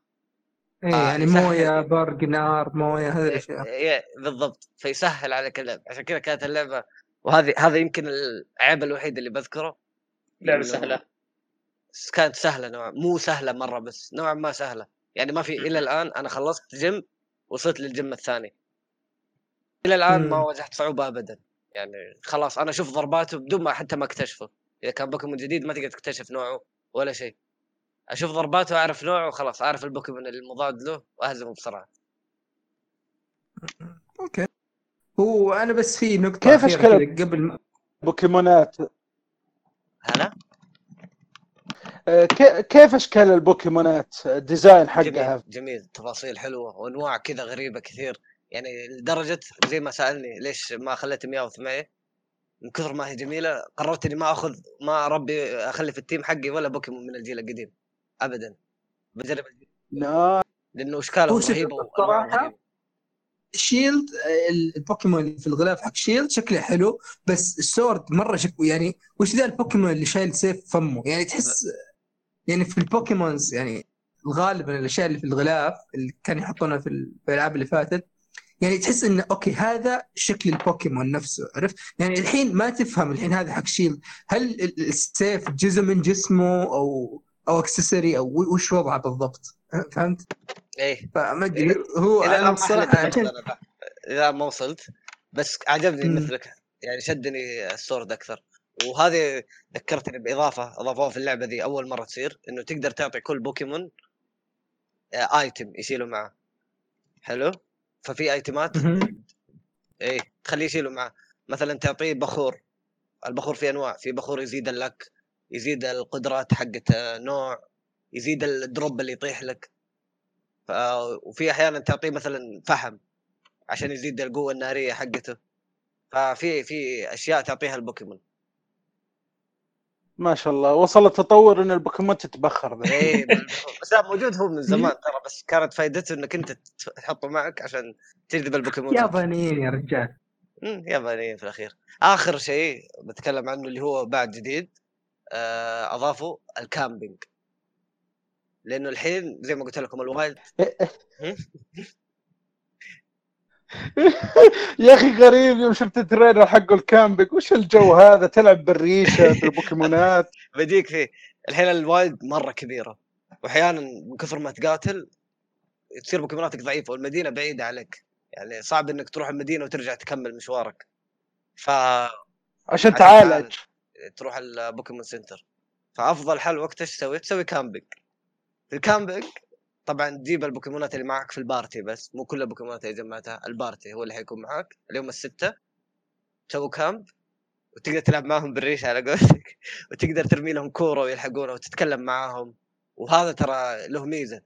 إيه آه، يعني. موية برق نار موية هذه الأشياء. إيه، بالضبط. فيسهل عليك اللعب. عشان كذا كانت اللعبة وهذه هذا يمكن العيب الوحيد اللي بذكره لعبة سهلة. كانت سهلة نوعا مو سهلة مرة بس نوعا ما سهلة. يعني ما في إلى الآن أنا خلصت جيم وصلت للجيم الثاني. إلى الآن ما. واجهت صعوبة ابدا. يعني خلاص أنا أشوف ضرباته بدون ما حتى ما أكتشفه. إذا كان بوكيمون جديد ما تقدر تكتشف نوعه ولا شيء. أشوف ضرباته أعرف نوعه وخلاص أعرف البوكيمون المضاد له وأهزمه بسرعة. okay. هو أنا بس في نقطة كيف كذا قبل ما بوكيمونات هلا؟ آه، كي- كيف أشكال البوكيمونات؟ ال design حقها؟ جميل جميل. تفاصيل حلوة وأنواع كذا غريبة كثير. يعني لدرجة زي ما سألني ليش ما خليت مياوث معي من كثر ما هي جميلة قررت إني ما أخذ ما أبي أخلي في ال team حقي ولا بوكيمون من الجيل القديم. ابدا. بجرب الجيل. نا- لأنه إشكالهم هو شوف، رهيبة. Shield البوكيمون اللي في الغلاف حق Shield شكله حلو بس ال Sword مرة شك يعني وش ذا البوكيمون اللي شايل سيف فمه؟ يعني تحس يعني في ال Pokémons يعني غالبا الأشياء اللي في الغلاف اللي كانوا يحطونها في ال- في الألعاب اللي فاتت يعني تحس إنه okay هذا شكل البوكيمون نفسه عرفت؟ يعني الحين ما تفهم الحين هذا حق Shield هل ال- السيف جزء من جسمه أو أو accessory أو وش وضعه بالضبط؟ فهمت؟ إيه. فما أدري. هو الان أنا الصراحة عشان الان ما وصلت. بس عجبني. مثلك. يعني شدني ال Sword أكثر. وهذه ذكرتني بإضافة أضافوها في اللعبة ذي أول مرة تصير. إنه تقدر تعطي كل بوكيمون آه، item يشيله معه. حلو؟ ففي item ات. إيه تخليه يشيله معه. مثلا تعطيه بخور. البخور في أنواع. في بخور يزيد ال luck. يزيد القدرات حقت آه، نوع يزيد ال drop اللي يطيح لك. وفي أحيانا تعطيه مثلا فحم عشان يزيد القوة النارية حقته ففي في أشياء تعطيها البوكيمون ما شاء الله وصل التطور إن البوكيمون تتبخر ذا. إيه بالبخور. بس لا موجود هو من زمان ترى بس كانت فائدته إنك أنت تحطه معك عشان تجذب البوكيمون يابانيين يا رجال امم يابانيين في الأخير آخر شيء بتكلم عنه اللي هو بعد جديد أضافوا ال camping لأنه الحين زي ما قلت لكم الوايلد *laughs* يا أخي غريب يوم شفت ال trailer حقه ال camping وش الجو هذا؟ تلعب بالريشة بالبوكيمونات *laughs* بديك فيه. الحين ال wild مرة كبيرة. وأحيانا من كثر ما تقاتل تصير بوكيموناتك ضعيفة والمدينة بعيدة عليك. يعني صعب إنك تروح المدينة وترجع تكمل مشوارك. ف عشان تعالج. تروح ال Pokémon Center فأفضل حل وقت إيش تسوي؟ تسوي camping في ال camping طبعا تجيب البوكيمونات اللي معك في ال party بس مو كل البوكيمونات اللي جمعتها ال party هو اللي حيكون معك اليوم الستة تسوي camp وتقدر تلعب معاهم بالريش على قولتك *laughs* وتقدر ترمي لهم كورة ويلحقونه وتتكلم معاهم. وهذا ترى له ميزة.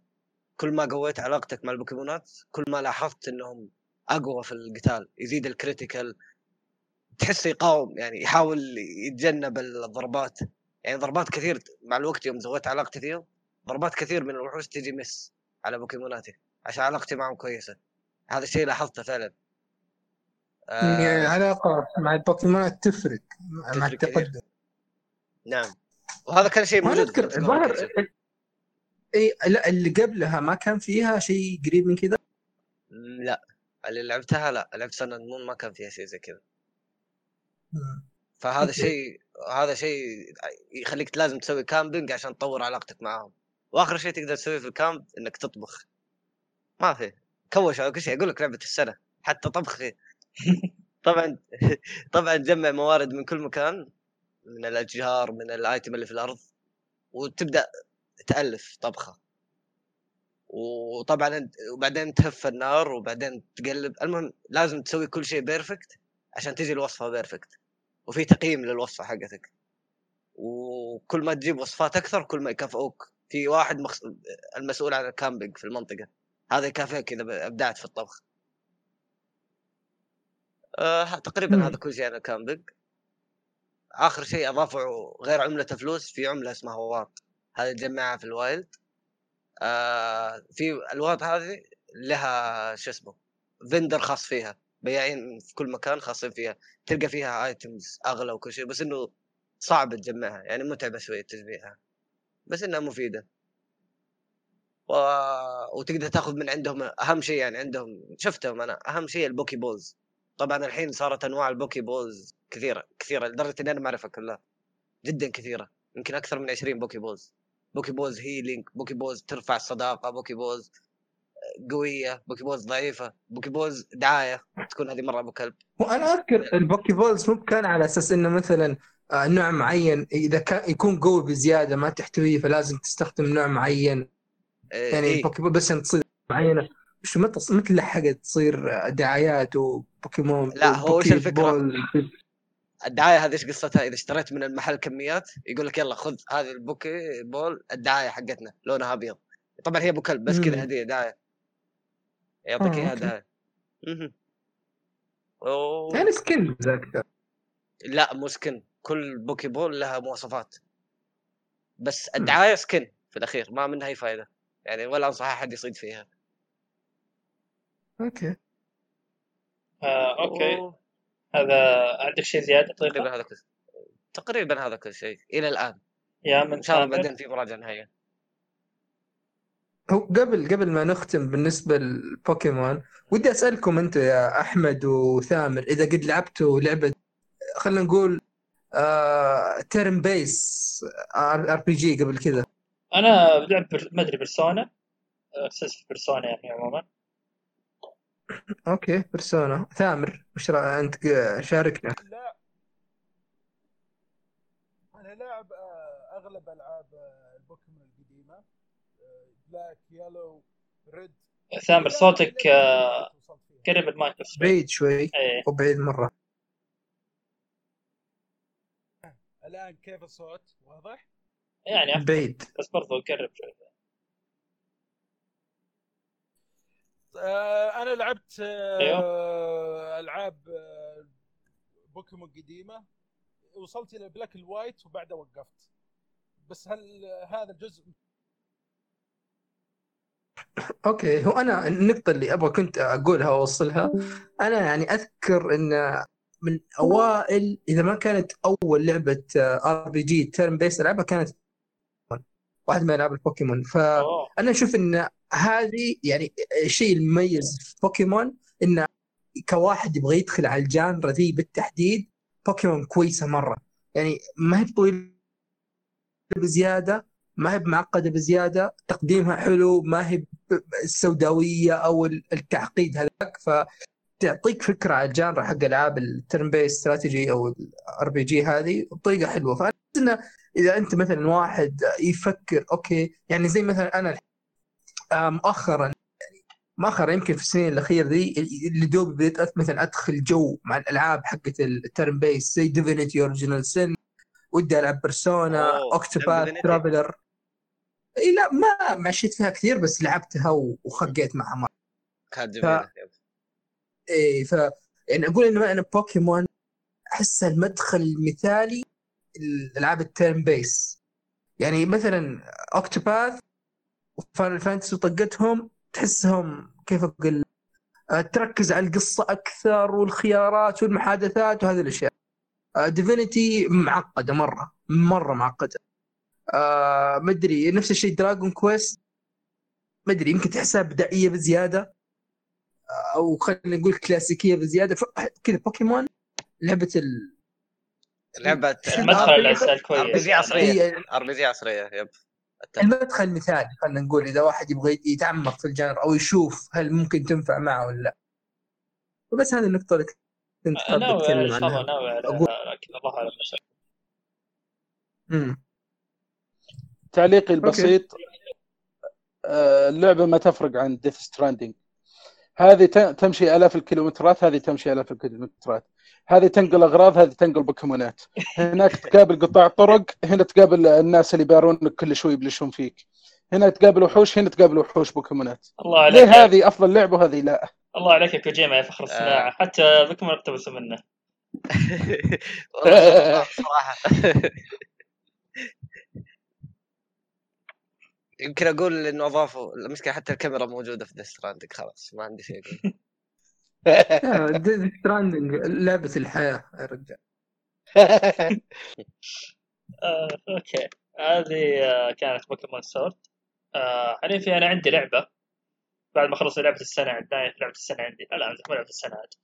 كل ما قويت علاقتك مع البوكيمونات كل ما لاحظت إنهم أقوى في القتال يزيد ال critical تحسه يقاوم يعني يحاول يتجنب الضربات. يعني ضربات كثير مع الوقت يوم زودت علاقتي فيهم ضربات كثير من الوحوش تجي miss على بوكيموناتي عشان علاقتي معهم كويسة. هذا الشيء لاحظته فعلا. يعني آه. العلاقه مع البوكيمونات تفرق مع كثير. التقدم. نعم. وهذا كان شيء ما موجود اذكر في الظاهر اي لا اللي قبلها ما كان فيها شيء قريب من كذا لا. اللي لعبتها لا لعبت Sun و Moon ما كان فيها شيء زي كذا. فهذا. شيء هذا شيء يخليك لازم تسوي camping عشان تطور علاقتك معاهم. وآخر شيء تقدر تسويه في ال camp إنك تطبخ. ما في. كوش أو كل شيء أقول لك لعبة السنة. حتى طبخ *laughs* طبعا *laughs* طبعا تجمع موارد من كل مكان من الأشجار من ال item اللي في الأرض وتبدأ تألف طبخة. وطبعا وبعدين تهف النار وبعدين تقلب. المهم لازم تسوي كل شيء perfect عشان تجي الوصفة perfect وفي تقييم للوصفة حقتك. وكل ما تجيب وصفات أكثر كل ما يكافئوك. في واحد مخص... المسؤول عن ال camping في المنطقة. هذا يكافئك إذا أبدعت في الطبخ. آه تقريبا مم. هذا كل شيء عن ال camping آخر شيء اضافوا غير عملة فلوس في عملة اسمها واط. هذه تجمعها في ال wild. آه في الواط هذه لها شو اسمه vendor خاص فيها. بياعين في كل مكان خاصين فيها. تلقى فيها items أغلى وكل شيء بس إنه صعب تجمعها يعني متعبة شوية تجميعها. بس إنها مفيدة. و... وتقدر تاخذ من عندهم أهم شيء يعني عندهم شفتهم أنا أهم شيء ال Poké Balls. طبعا الحين صارت أنواع ال Poké Balls كثيرة كثيرة لدرجة إني أنا ما أعرفها كلها. جدا كثيرة. يمكن أكثر من 20 Poké Balls. Poké Balls healing Poké Balls ترفع الصداقة Poké Balls قوية Poké Balls ضعيفة Poké Balls دعاية تكون هذه مرة أبو كلب وأنا أذكر البوكي بولز مو كان على أساس إنه مثلا آه، نوع معين إذا كان يكون قوي بزيادة ما تحتويه فلازم تستخدم نوع معين آه، يعني إيه. بول بس تصير معينة مش ما تص- مثل حاجة تصير دعايات وبوكيمون لا، هو وش الفكرة؟ بول. الدعاية هذه إيش قصتها؟ إذا اشتريت من المحل كميات يقول لك يلا خذ هذه البوكي بول الدعاية حقتنا لونها أبيض طبعا هي أبو كلب بس. كذا هديه دعاية يعطيك آه،. أوه. يعني أكثر لا مو skin كل Poké Ball لها مواصفات. بس الدعاية skin في الأخير ما منها أي فائده يعني ولا أنصح أحد يصيد فيها. okay. آه okay. أوه. هذا عندك شيء زيادة تقريبا؟ هذا كل تقريبا هذا كل شيء إلى الآن. يا من إن شاء الله بعدين في مراجعة نهائية. هو قبل قبل ما نختم بالنسبة للبوكيمون ودي أسألكم أنتم يا أحمد وثامر إذا قد لعبتوا لعبة خلينا نقول آه turn-based RPG قبل كذا. أنا لعب بر... ما أدري بيرسونا أساس في بيرسونا يعني عموما. okay بيرسونا ثامر وش أنت شاركنا. لا. أنا لاعب آه، أغلب ألعاب آه، البوكيمون القديمة آه، Black Yellow Red ثامر صوتك آه، قرب المايك بس. بعيد شوي إيه. وبعيد مرة. الآن كيف الصوت؟ واضح؟ يعني أفضل، بعيد. بس برضو قرب شوي. آه، أنا لعبت آه، أيوه. ألعاب آه، بوكيمون قديمة. وصلت إلى Black ال White وبعدها وقفت. بس هل هذا الجزء okay هو أنا النقطة اللي أبغى كنت أقولها وأوصلها. أنا يعني أذكر إن من أوائل إذا ما كانت أول لعبة RPG turn-based ألعبها كانت واحد من ألعاب البوكيمون. فأنا أشوف إن هذه يعني الشيء المميز في بوكيمون انه كواحد يبغى يدخل على ال genre ذي بالتحديد بوكيمون كويسة مرة. يعني ما هي طويلة بزيادة ما هي معقدة بزيادة تقديمها حلو ما هي السوداوية أو التعقيد هذاك. فتعطيك فكرة على ال genre حق ألعاب ال turn-based strategy أو ال RPG هذه بطريقة حلوة. فأنا أحس إنه إذا أنت مثلا واحد يفكر okay يعني زي مثلا أنا آه، مؤخرا يعني مؤخرا يمكن في السنين الأخيرة ذي اللي دوب بديت مثلا أدخل جو مع الألعاب حقت ال turn-based زي Divinity Original Sin ودي ألعب بيرسونا Divinity. Traveler إي لا ما مشيت فيها كثير بس لعبتها وخقيت معها مرة. كانت جميلة إيه ف يعني أقول إنه أنا بوكيمون احسها المدخل المثالي الالعاب ال turn-based. يعني مثلا Octopath و Final Fantasy وطقتهم تحسهم كيف أقول آه، تركز على القصة أكثر والخيارات والمحادثات وهذه الأشياء. Divinity معقدة مرة مرة معقدة. آه مدري نفس الشيء Dragon Quest مدري يمكن تحسها بدائيه بزيادة. آه، أو خلينا نقول كلاسيكية بزيادة. كذا بوكيمون لعبة ال لعبة *laughs* المدخل الكويس RPG عصرية. هي RPG عصرية yep. المدخل المثالي خلينا نقول إذا واحد يبغى يتعمق في ال genre أو يشوف هل ممكن تنفع معه ولا لا. وبس هذه النقطة اللي كنت حاب اتكلم عنها؟ ناوي أقول- لكن الله أعلم. امم تعليقي البسيط آه، اللعبة ما تفرق عن Death Stranding هذه تمشي آلاف الكيلومترات هذه تمشي آلاف الكيلومترات. هذه تنقل أغراض هذه تنقل بوكيمونات. هناك تقابل قطاع طرق هنا تقابل الناس اللي يبارونك كل شوي يبلشون فيك. هنا تقابل وحوش هنا تقابل وحوش بوكيمونات. الله ليه عليك هذه أفضل لعبة وهذه لا؟ الله عليك يا كوجيما يا فخر الصناعة. حتى بوكيمون اقتبسوا منه. *laughs* والله صراحة. *laughs* يمكن أقول إنه أضافوا المشكلة حتى الكاميرا موجودة في Stranding خلاص ما عندي شيء أقول. *laughs* Stranding لعبه الحياة يا رجال. آه، okay. هذه آه، كانت Pokemon Sword آه، حاليا في أنا عندي لعبة. بعد ما خلص لعبة السنة عندنا لعبة السنة عندي. لا لا مو لعبة السنة عاد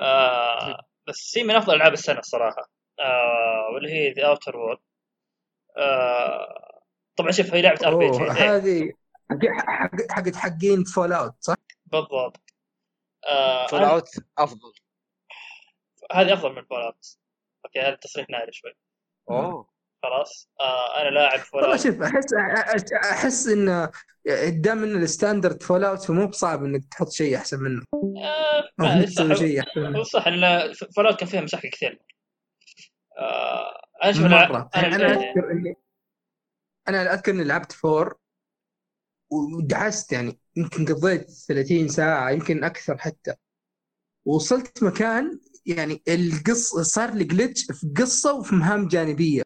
آه بس هي من أفضل ألعاب السنة الصراحة. آه واللي هي The Outer Worlds آه طبعا شوف هي لعبة RPG هذه حق- حق- حقت حقين Fallout صح؟ بالضبط. آه Fallout أفضل. هذه أفضل من Fallout okay هذا تصريح ناري شوي. أوه. خلاص. آه أنا لاعب Fall والله out شوف احس أحس انه دام انه ال standard Fallout فمو بصعب إنك تحط شيء أحسن منه. آه تسوي صح. شيء أحسن منه. هو صح إن Fallout كان فيها مشاكل كثير. آه أنا شوف أنا- مرة. يعني أنا أذكر اني أنا أذكر إني لعبت four ودعست يعني يمكن قضيت 30 ساعة يمكن أكثر حتى. وصلت مكان يعني القصة صار لي glitch في قصة وفي مهام جانبية.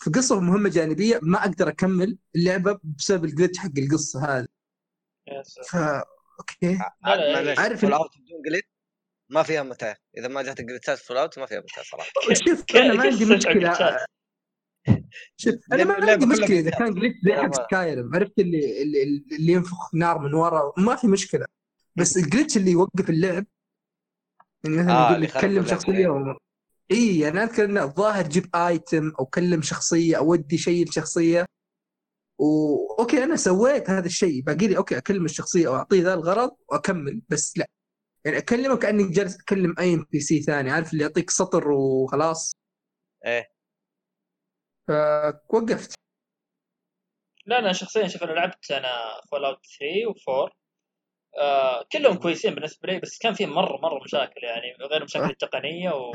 في قصة ومهمه جانبية ما أقدر أكمل اللعبة بسبب ال glitch حق القصة هذه. يا ساتر. ف okay. عارف Fallout بدون glitch ما فيها متعة. إذا ما جات glitchات Fallout ما فيها متعة صراحة. *laughs* شوف ك- أنا ما عندي مشكلة. ال glitchات. شوف أنا ما عندي مشكلة إذا كان glitch زي حق Skyrim عرفت اللي اللي, اللي ينفخ نار من ورا؟ ما في مشكلة. بس ال glitch اللي يوقف اللعب يعني مثلا آه، يقول اللي لك يخرب كلم اللعبة. شخصية و... إي أنا اذكر انه الظاهر جيب item أو كلم شخصية أو ودي شيء لشخصية. و okay أنا سويت هذا الشيء باقي لي okay أكلم الشخصية أو أعطيه ذا الغرض وأكمل بس لا. يعني اكلمه كأني جالس اكلم أي NPC ثاني عارف اللي يعطيك سطر وخلاص؟ إيه. فوقفت لا لا شخصيا شوف أنا لعبت أنا Fallout 3 و4 آه كلهم كويسين بالنسبة لي بس كان فيهم مرة مرة مشاكل يعني غير المشاكل التقنية و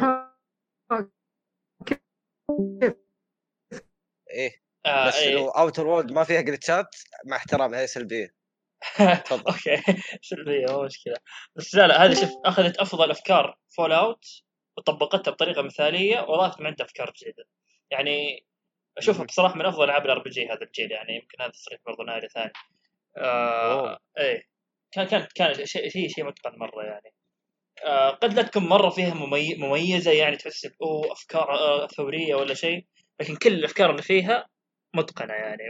إيه آه بس إيه. لو Outer Worlds ما فيها glitchات مع احترامي هي سلبية. *laughs* okay سلبية مو مشكلة بس لا لا هذه شوف أخذت أفضل أفكار Fallout وطبقتها بطريقة مثالية واضافت من عندها أفكار جديدة يعني أشوفها. بصراحة من أفضل ألعاب ال RPG هذا الجيل يعني يمكن هذا تصريح برضو ناري ثاني آه أوه. إيه كان كان كان شيء شيء شيء متقن مرة يعني قد لا تكون مرة فيها ممي... مميزة يعني تحس أوه أفكار آه ثورية ولا شيء لكن كل الأفكار اللي فيها متقنة يعني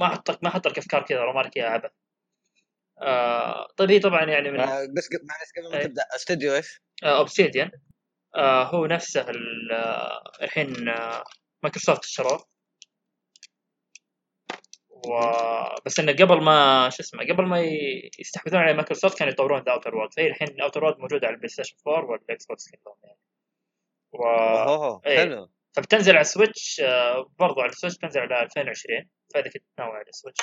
ما حطك ما حط لك أفكار كذا رمى لك إياها عبث آه طيب هي طبعا يعني من آه، بس معلش قبل ما إيه. تبدأ أستوديو إيش؟ Obsidian آه هو نفسه ال- آه، الحين آه مايكروسوفت اشتروه و بس انه قبل ما شو اسمه قبل ما يستحوذون على مايكروسوفت كانوا يطورون The Outer Worlds فهي الحين ال Outer Worlds موجوده على ال PlayStation 4 وال Xbox كلهم يعني و اوه إيه. حلو فبتنزل على ال Switch آه برضو على ال Switch بتنزل على 2020 فاذا كنت ناوي على ال Switch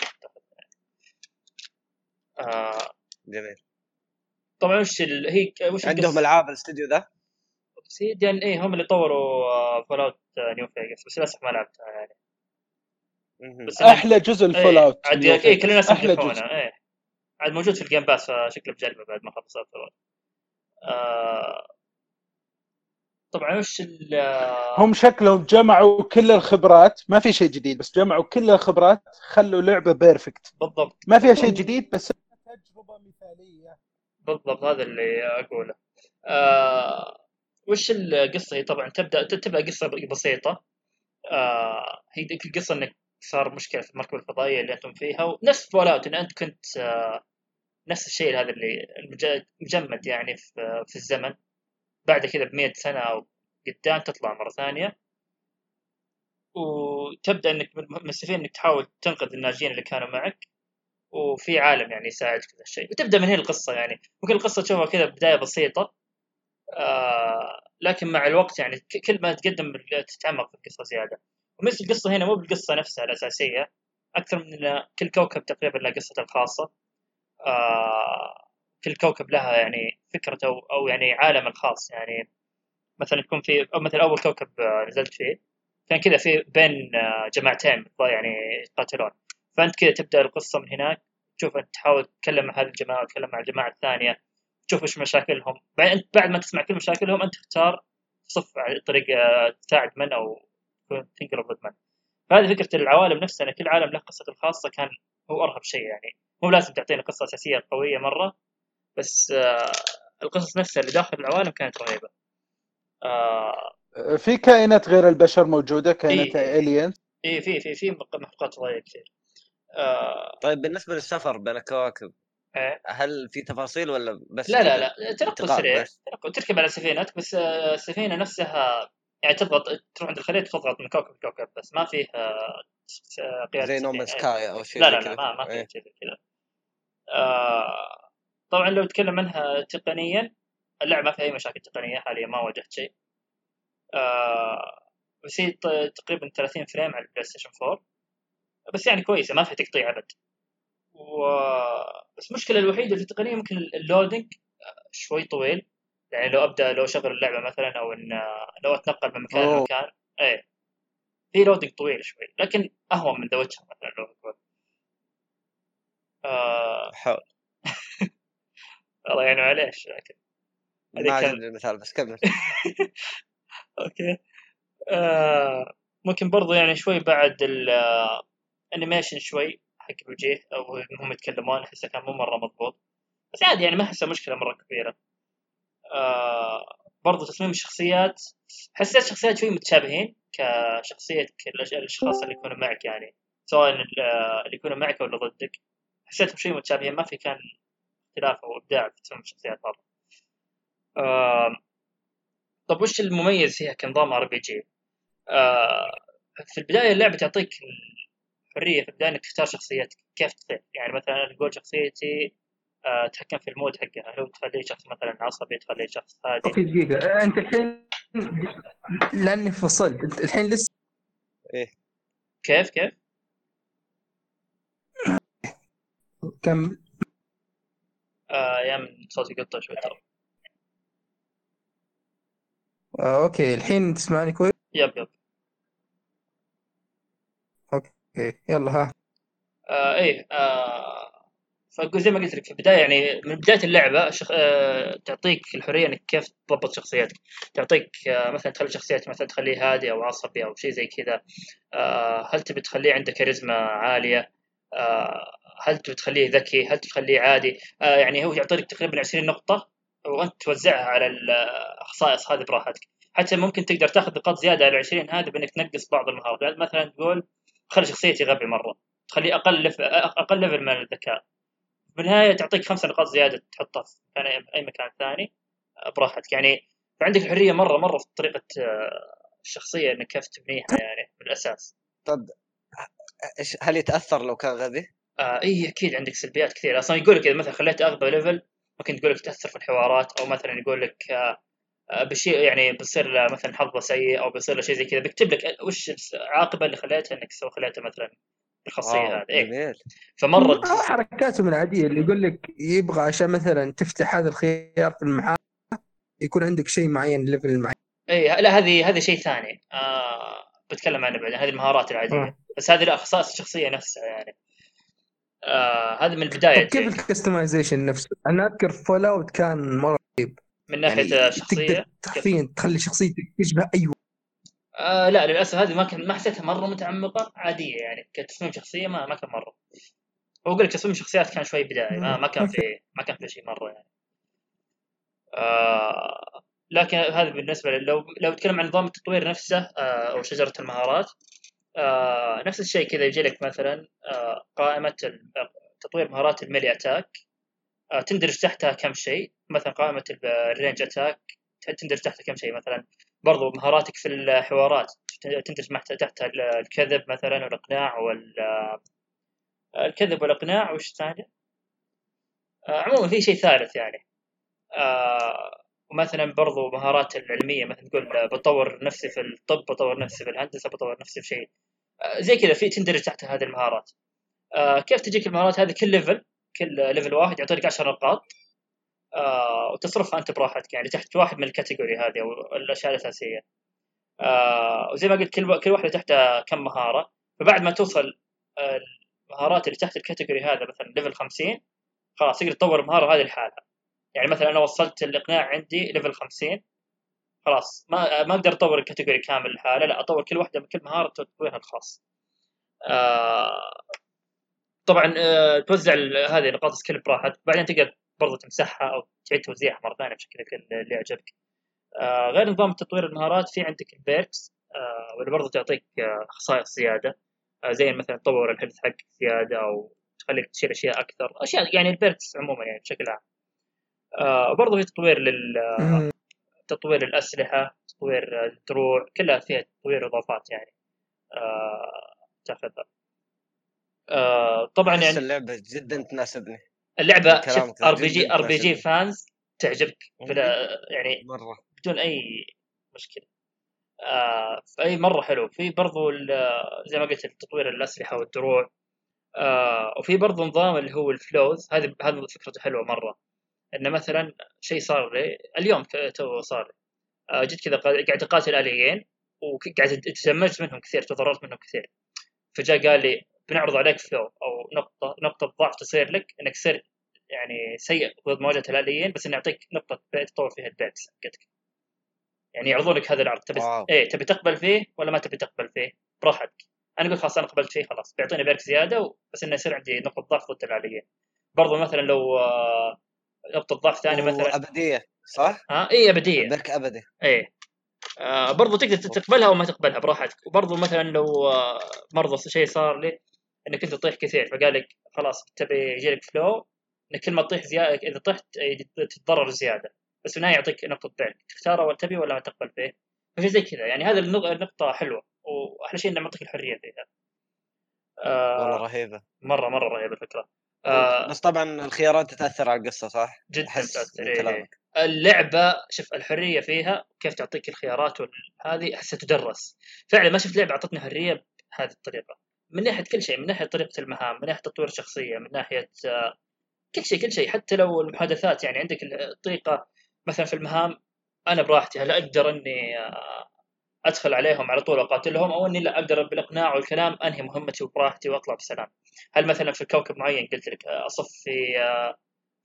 آه جميل طبعا وش ال... هي وش عندهم؟ ألعاب الاستوديو ذا Obsidian إيه هم اللي طوروا Fallout New Vegas بس للأسف ما لعبتها يعني. بس أحلى جزء ال Fall إيه، out عاد كل الناس أحلى يمدحونه جزء. إيه. عاد موجود في ال Game Pass فشكله بجربه بعد ما خلص ال Fall آه طبعا وش ال آه، هم شكلهم جمعوا كل الخبرات. ما في شيء جديد بس جمعوا كل الخبرات خلوا لعبة perfect بالضبط. ما فيها شيء جديد بس تجربة مثالية. بالضبط هذا اللي أقوله. آه وش القصة؟ هي طبعا تبدأ تبدأ قصة بسيطة. آه هي ذيك القصة إنك صار مشكلة في المركبه الفضائية اللي أنتم فيها ونفس Fallout إن أنت كنت آه نفس الشيء هذا اللي مجمد يعني في, الزمن. بعد كذا ب 100 سنة أو قدام تطلع مرة ثانية. وتبدأ إنك من إنك تحاول تنقذ الناجين اللي كانوا معك. وفي عالم يعني يساعدك في الشيء وتبدأ من هنا القصة يعني. ممكن القصة تشوفها كذا بداية بسيطة آه لكن مع الوقت يعني كل ما تقدم تتعمق في القصة زيادة. ومثل القصة هنا مو بالقصة نفسها الأساسية. أكثر من كل كوكب تقريبا له قصته الخاصة. آه كل كوكب لها يعني فكرته أو, أو يعني عالم الخاص. يعني مثلا تكون في أو مثل أول كوكب آه، نزلت فيه كان كذا في بين آه، جماعتين يعني يقاتلون. فأنت كذا تبدأ القصة من هناك تشوف أنت تحاول تتكلم مع هذه الجماعة وتتكلم مع الجماعة الثانية تشوف إيش مشاكلهم. بعدين أنت بعد ما تسمع كل مشاكلهم أنت تختار تصف على طريقه تساعد من أو تنقلب ضد من فهذه فكرة العوالم نفسها إن كل عالم له قصته الخاصة كان هو أرهب شيء يعني. مو لازم تعطينا قصة أساسية قوية مرة بس آه القصص نفسها اللي داخل العوالم كانت رهيبة. آه في كائنات غير البشر موجودة؟ كائنات إيه. الين اي في في في مخلوقات فضائيه كثير. آه طيب بالنسبة للسفر بين الكواكب إيه. هل في تفاصيل ولا بس لا لا؟ لا تنقل سريع تركب على سفينتك بس آه، السفينة نفسها يعني تضغط تروح عند الخريطه تضغط من كوكب لكوكب بس ما فيه آه، قيادة زي إيه. Sky أو شيء لا لا. لا ما ما إيه. في شيء زي كذا آه طبعا لو نتكلم عنها تقنيا اللعبة ما فيها أي مشاكل تقنية حاليا ما واجهت شيء آه بس هي تقريبا 30 frame على ال PlayStation 4 بس يعني كويسة ما فيها تقطيع أبد و... بس المشكلة الوحيدة في التقنية ممكن ال loading شوي طويل يعني لو أبدأ لو أشغل اللعبة مثلا أو إن لو أتنقل من مكان. لمكان إيه. في loading طويل شوي لكن أهون من The Witcher مثلا لو أقول. آه. حول. *laughs* الله يعين عليش لكن ما عجبني المثال بس كمل. *laughs* okay. آه ممكن برضو يعني شوي بعد ال animation شوي حق الوجيه أو هم يتكلمون أحسه كان مو مرة مضبوط. بس عادي يعني ما أحسه مشكلة مرة كبيرة. آه برضو تصميم الشخصيات. حسيت شخصيات شوي متشابهين كشخصية الأش- الأشخاص اللي يكونوا معك يعني. سواء ال- اللي يكونوا معك ولا ضدك. حسيتهم شوي متشابهين ما في كان اختلاف أو إبداع في تصميم الشخصيات مرة. آه طب وش المميز فيها كنظام RPG؟ في البداية اللعبة تعطيك الحرية في البداية إنك تختار شخصيتك. كيف تصير؟ يعني مثلا أنا أقول شخصيتي آه، تحكم في ال mood حقها. هل هو تخليه شخص مثلا عصبي تخليه شخص هادي. أوكي دقيقة. أنت الحين لأني فصلت. أنت الحين لسه كيف كيف؟ كم؟ آه يا من صوتي قطع شوي ترى. آه okay. الحين تسمعني كويس؟ yep yep. okay. يلا ها. آه إيه آه فأقول زي ما قلت لك في البداية يعني من بداية اللعبة شخ... آه تعطيك الحرية إنك كيف تضبط شخصيتك. تعطيك آه مثلا تخلي شخصيتك مثلا تخليه هادي أو عصبي أو شيء زي كذا. آه هل تبي تخليه عنده كاريزما عالية؟ آه هل تبي تخليه ذكي؟ هل تخليه عادي؟ آه يعني هو يعطيك تقريبا 20 نقطة وانت توزعها على الخصائص هذه براحتك. حتى ممكن تقدر تاخذ نقاط زيادة على 20 هذه بإنك تنقص بعض المهارات. يعني مثلا تقول خلي شخصيتي غبي مرة. تخليه أقل. أقل ليفل من الذكاء. بالنهاية تعطيك خمس نقاط زيادة تحطها في اي مكان ثاني براحتك. يعني فعندك الحرية مره مرة في طريقة آه، الشخصية إنك كيف تبنيها يعني بالأساس. طب إيش هل يتأثر لو كان غبي؟ آه إي أكيد عندك سلبيات كثير أصلا يقول لك إذا مثلا خليت أغبى level ممكن تقول لك تأثر في الحوارات أو مثلا يقول لك آه آه، بشيء يعني بيصير له مثلا حظه سيء أو بيصير له شيء زي كذا. بيكتب لك وش العاقبة اللي خليتها إنك سو خليتها مثلا بالخاصيه واو، هذه إيه. آه، حركاتهم العادية اللي يقول لك يبغى عشان مثلا تفتح هذا الخيار في المحل يكون عندك شيء معين level معين اي لا هذه هذه شيء ثاني آه بتكلم عنه بعدين هذه المهارات العادية آه. بس هذه لا خصائص الشخصية نفسها يعني آه هذا من البدايه طيب كيف تجيك. ال customization نفسه؟ أنا أذكر Fallout كان مرة رهيب من ناحية يعني شخصيه تقدر حرفيا تخلي شخصيتك تشبه أي آه لا للأسف هذه ما كان ما حسيتها مرة متعمقة عادية يعني كتصميم شخصية ما ما كان مرة. هو أقول لك تصميم الشخصيات كان شوي بدائي ما, ما كان في ما كان في شيء مرة يعني. آه لكن هذا بالنسبة لو لو نتكلم عن نظام التطوير نفسه آه أو شجرة المهارات آه نفس الشيء كذا يجي لك مثلا آه قائمة تطوير مهارات ال melee attack. آه تندرج تحتها كم شيء مثلا قائمة ال- ال range attack تندرج تحتها كم شيء مثلا برضو مهاراتك في الحوارات. تندرج ال- الكذب مثلا والإقناع وال الكذب والإقناع وش ثاني؟ آه عموما في شيء ثالث يعني. آه ومثلا برضو مهارات العلمية مثلا تقول بطور نفسي في الطب بطور نفسي في الهندسة بطور نفسي في شيء. آه زي كذا في تندرج تحت هذه المهارات. كيف تجيك المهارات؟ هذه كل level كل level واحد يعطيك 10 نقاط. آه وتصرفها أنت براحتك يعني تحت واحد من ال category هذه أو الأشياء الأساسية. آه وزي ما قلت كل كل واحدة تحتها كم مهارة. فبعد ما توصل آه، المهارات اللي تحت ال category هذا مثلا level 50 خلاص تقدر تطور المهارة هذه لحالها. يعني مثلا أنا وصلت الإقناع عندي level 50 خلاص ما ما أقدر أطور ال category كامل لحاله لا أطور كل واحدة من كل مهارة تطويرها الخاص. آه طبعا آه توزع هذه نقاط skill براحتك. بعدين تقدر برضو تمسحها أو تعيد توزيعها مرة ثانية بشكلك اللي يعجبك. آه غير نظام تطوير المهارات في عندك ال perks آه واللي برضو تعطيك آه خصائص زيادة. آه زي مثلا تطور ال health حقك زيادة أو تخليك تشيل أشياء أكثر. أشياء يعني ال perks عموما يعني بشكل عام. آه برضو في تطوير لل مم. تطوير الأسلحة تطوير الدروع كلها فيها تطوير إضافات يعني. آه تاخذها آه طبعا يعني اللعبة جدا تناسبني. شوف ار بي جي ار بي جي. fans تعجبك بلا يعني مرة. بدون أي مشكلة. آه فأي مرة حلو. في برضو زي ما قلت تطوير الأسلحة والدروع. آه وفي برضو نظام اللي هو ال flaws. هذه هذه فكرته حلوة مرة. إنه مثلا شيء صار لي اليوم تو صار لي. آه، جيت كذا قا- قاعد أقاتل آليين وقاعد تدمجت منهم كثير تضررت منهم كثير. فجاء قال لي بنعرض عليك flaw أو نقطة نقطة ضعف تصير لك إنك تصير يعني سيء ضد مواجهة الاليين بس إنه يعطيك نقطة تطور فيها ال perks حقتك. يعني يعرضون لك هذا العرض. تبي wow. إيه تبي تقبل فيه ولا ما تبي تقبل فيه؟ براحتك. أنا قلت خلاص أنا قبلت فيه خلاص. بيعطيني بيرك زيادة و- بس إنه يصير عندي نقطة ضعف ضد الاليين برضو مثلا لو آه، نقطة ضعف ثانية مثلا. ابديه صح؟ ها؟ اي أبدية. برك ابدي إيه. آه برضو تقدر تقبلها أو ما تقبلها براحتك. وبرضو مثلا لو آه مرضى شيء صار لي إنك أنت تطيح كثير فقال لك خلاص تبي يجي لك فلو إنك كل ما تطيح زياده إذا طحت آه، تتضرر زيادة. بس في النهاية يعطيك نقطة ضعف تختاره ولا تبي ولا تقبل فيه؟ فشيء زي كذا. يعني هذه النق- النقطة حلوة. وأحلى شيء إنه معطيك الحرية فيها. والله آه رهيبة. مرة مرة رهيبة الفكرة. آه بس طبعا الخيارات تتأثر على القصة صح؟ جدا من إيه. كلامك. اللعبة شوف الحرية فيها كيف تعطيك الخيارات هذه أحسها تدرس. فعلا ما شفت لعبة أعطتني حرية بهذه الطريقة. من ناحية كل شيء من ناحية طريقة المهام من ناحية تطوير الشخصية من ناحية آه، كل شيء كل شيء. حتى لو المحادثات يعني عندك الطريقة مثلا في المهام أنا براحتي هل أقدر إني آه، أدخل عليهم على طول اقاتلهم أو إني لا أقدر بالإقناع والكلام أنهي مهمتي وبراحتي وأطلع بسلام. هل مثلا في كوكب معين قلت لك آه، أصف في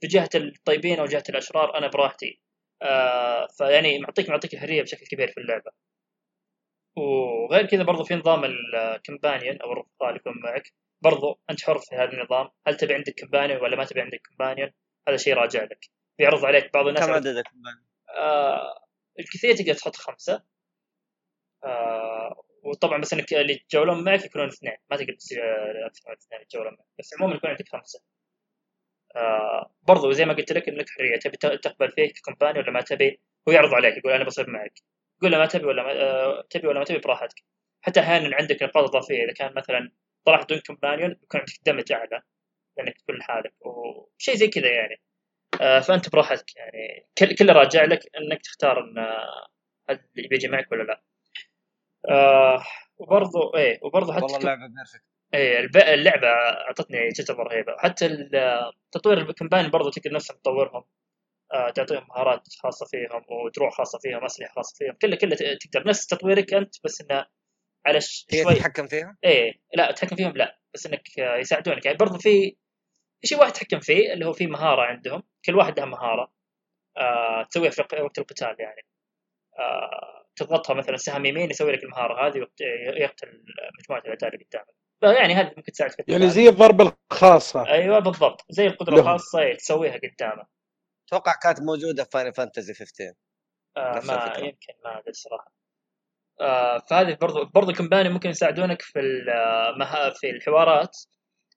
في جهة الطيبين أو جهة الأشرار أنا براحتي. فيعني معطيك معطيك الحريه بشكل كبير في اللعبة. وغير كذا برضو في نظام الكمبانيون أو الرفقاء اللي يكون معك. برضو أنت حر في هذا النظام. هل تبي عندك كمبانيون ولا ما تبي عندك كمبانيون؟ هذا شيء راجع لك. بيعرض عليك بعض الناس كم عددك؟ آه الكثير تقدر تحط خمسة. آه وطبعا بس إنك اللي يتجولون معك يكونون اثنين. ما تقدر تصير أكثر من اثنين يتجولون معك. بس عموما يكون عندك خمسة. آه برضو زي ما قلت لك إنك حرية. تبي تقبل فيه ككومباني ولا ما تبي هو يعرض عليك يقول أنا بصير معك. قول له ما تبي ولا ما آه تبي ولا ما تبي براحتك. حتى أحيانا عندك نقاط إضافية إذا كان مثلا طلعت دون companion يكون عندك damage اعلى لأنك تكون لحالك وشيء زي كذا يعني. آه فأنت براحتك يعني. كل كله راجع لك إنك تختار إن آه، هل بيجي معك ولا لا. آه وبرضو إيه وبرضو حتى والله اللعبة perfect إيه اللعبة أعطتني تجربه رهيبه حتى ال- تطوير ال companion برضو تقدر نفسك تطورهم. آه، تعطيهم مهارات خاصة فيهم ودروع خاصة فيهم أسلحة خاصة فيهم. كله كله ت- تقدر. نفس تطويرك أنت بس إنه على ش- هي شوي. تتحكم فيها؟ إيه. لا تتحكم فيهم لا بس إنك آه، يساعدونك. يعني برضو في شيء واحد تحكم فيه اللي هو في مهارة عندهم. كل واحد له مهارة آه تسويها في وقت القتال يعني. آه تضغطها مثلا سهم يمين يسوي لك المهارة هذه يقتل مجموعة الأعداء اللي قدامك. فيعني هذه ممكن تساعد في يعني. زي الضربة الخاصة. أيوه بالضبط. زي القدرة. الخاصة تسويها قدامك. أتوقع كانت موجودة في فاينل فانتزي 15 آه ما الفكرة. يمكن ما أدري الصراحه آه فهذه برضو برضو كمباني ممكن يساعدونك في المها في الحوارات.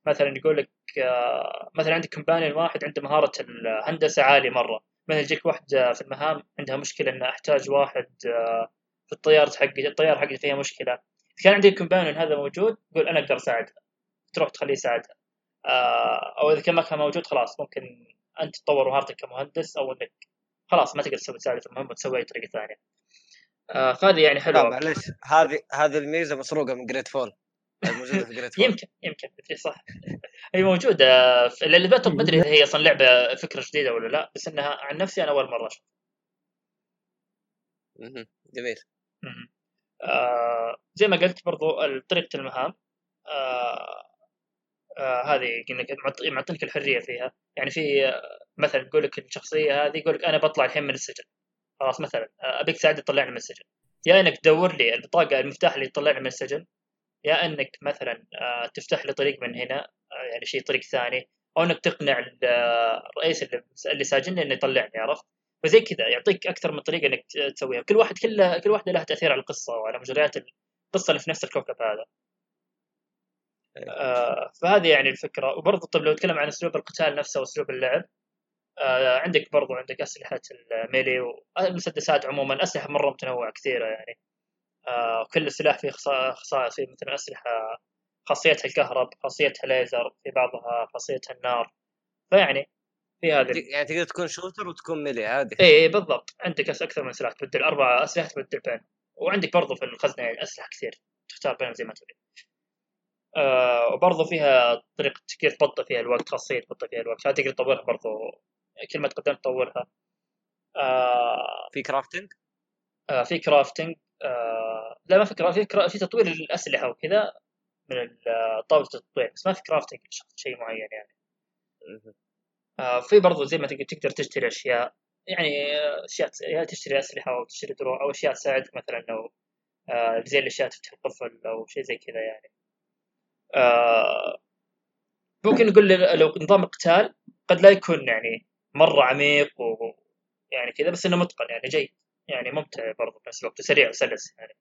مثلا يقول لك آه مثلا عندك كمباني واحد عنده مهارة الهندسة عالية مرة. مثلا يجيك واحدة في المهام عندها مشكلة ان أحتاج واحد آه في الطيارة حقي الطيارة حقي فيها مشكلة. إذا كان عندك كمباني هذا موجود قول أنا أقدر أساعدها. تروح تخليه يساعدها. آه أو إذا كان ما كان موجود خلاص ممكن أنت تطور مهارتك كمهندس أو إنك خلاص ما تقدر تسوي في المهمه وتسوي اي طريقه ثانية. آه فهذه يعني لا حلوة معلش هذه هذه الميزة مسروقة من GreedFall الموجوده في GreedFall يمكن يمكن. تدري صح. هي موجودة في اللي ما أدري هي أصلا لعبة فكرة جديدة ولا لا بس إنها عن نفسي أنا أول مرة أشوف مهم. جميل. آه زي ما قلت برضو طريقة المهام. آه آه هذه إنك معط- معطينك الحرية فيها. يعني في آه، مثلا يقول لك الشخصية هذه يقول لك أنا بطلع الحين من السجن. خلاص مثلا آه، أبيك تساعدني تطلعني من السجن. يا إنك تدور لي البطاقه المفتاح اللي يطلعني من السجن يا إنك مثلا تفتح لي طريق من هنا يعني شيء طريق ثاني أو إنك تقنع ال- الرئيس اللي ساجنني إنه يطلعني عرفت؟ فزي كذا يعطيك أكثر من طريقة إنك تسويها. كل واحد كل كل واحدة لها تأثير على القصة وعلى مجريات القصة اللي في نفس الكوكب هذا. آه فهذه يعني الفكرة. وبرضه طب لو نتكلم عن أسلوب القتال نفسه وأسلوب اللعب آه عندك برضو عندك أسلحة الميلي والمسدسات عموما أسلحة مرة متنوعة كثيرة يعني. آه كل سلاح فيه خصا- خصائص فيه مثلا أسلحة خاصيتها الكهرب خاصيتها ليزر في بعضها خاصيتها النار. فيعني في هذه ال- يعني تقدر تكون شوتر وتكون ميلي عادي. إي بالضبط. عندك أكثر من سلاح تبدل أربع أسلحة تبدل بين وعندك برضو في الخزنة يعني أسلحة كثير تختار بينهم زي ما تريد آه وبرضو فيها طريقة كيف تبطئ فيها الوقت خاصية تبطئ فيها الوقت. فتقدر تطورها برضو كل ما تقدم تطورها. آه في crafting آه في crafting آه لا ما في crafting في, cra... في تطوير الأسلحة وكذا من طاولة التطوير بس ما في crafting شيء معين يعني. آه في برضو زي ما تقدر تقدر تشتري أشياء يعني آه، أشياء يا تشتري أسلحة أو تشتري دروع أو أشياء تساعدك مثلا لو آه زي الأشياء تفتح القفل أو شيء زي كذا يعني. آه ممكن نقول لو نظام القتال قد لا يكون يعني مرة عميق و يعني كذا بس إنه متقن يعني جيد. يعني ممتع برضه في نفس الوقت وسريع وسلس يعني.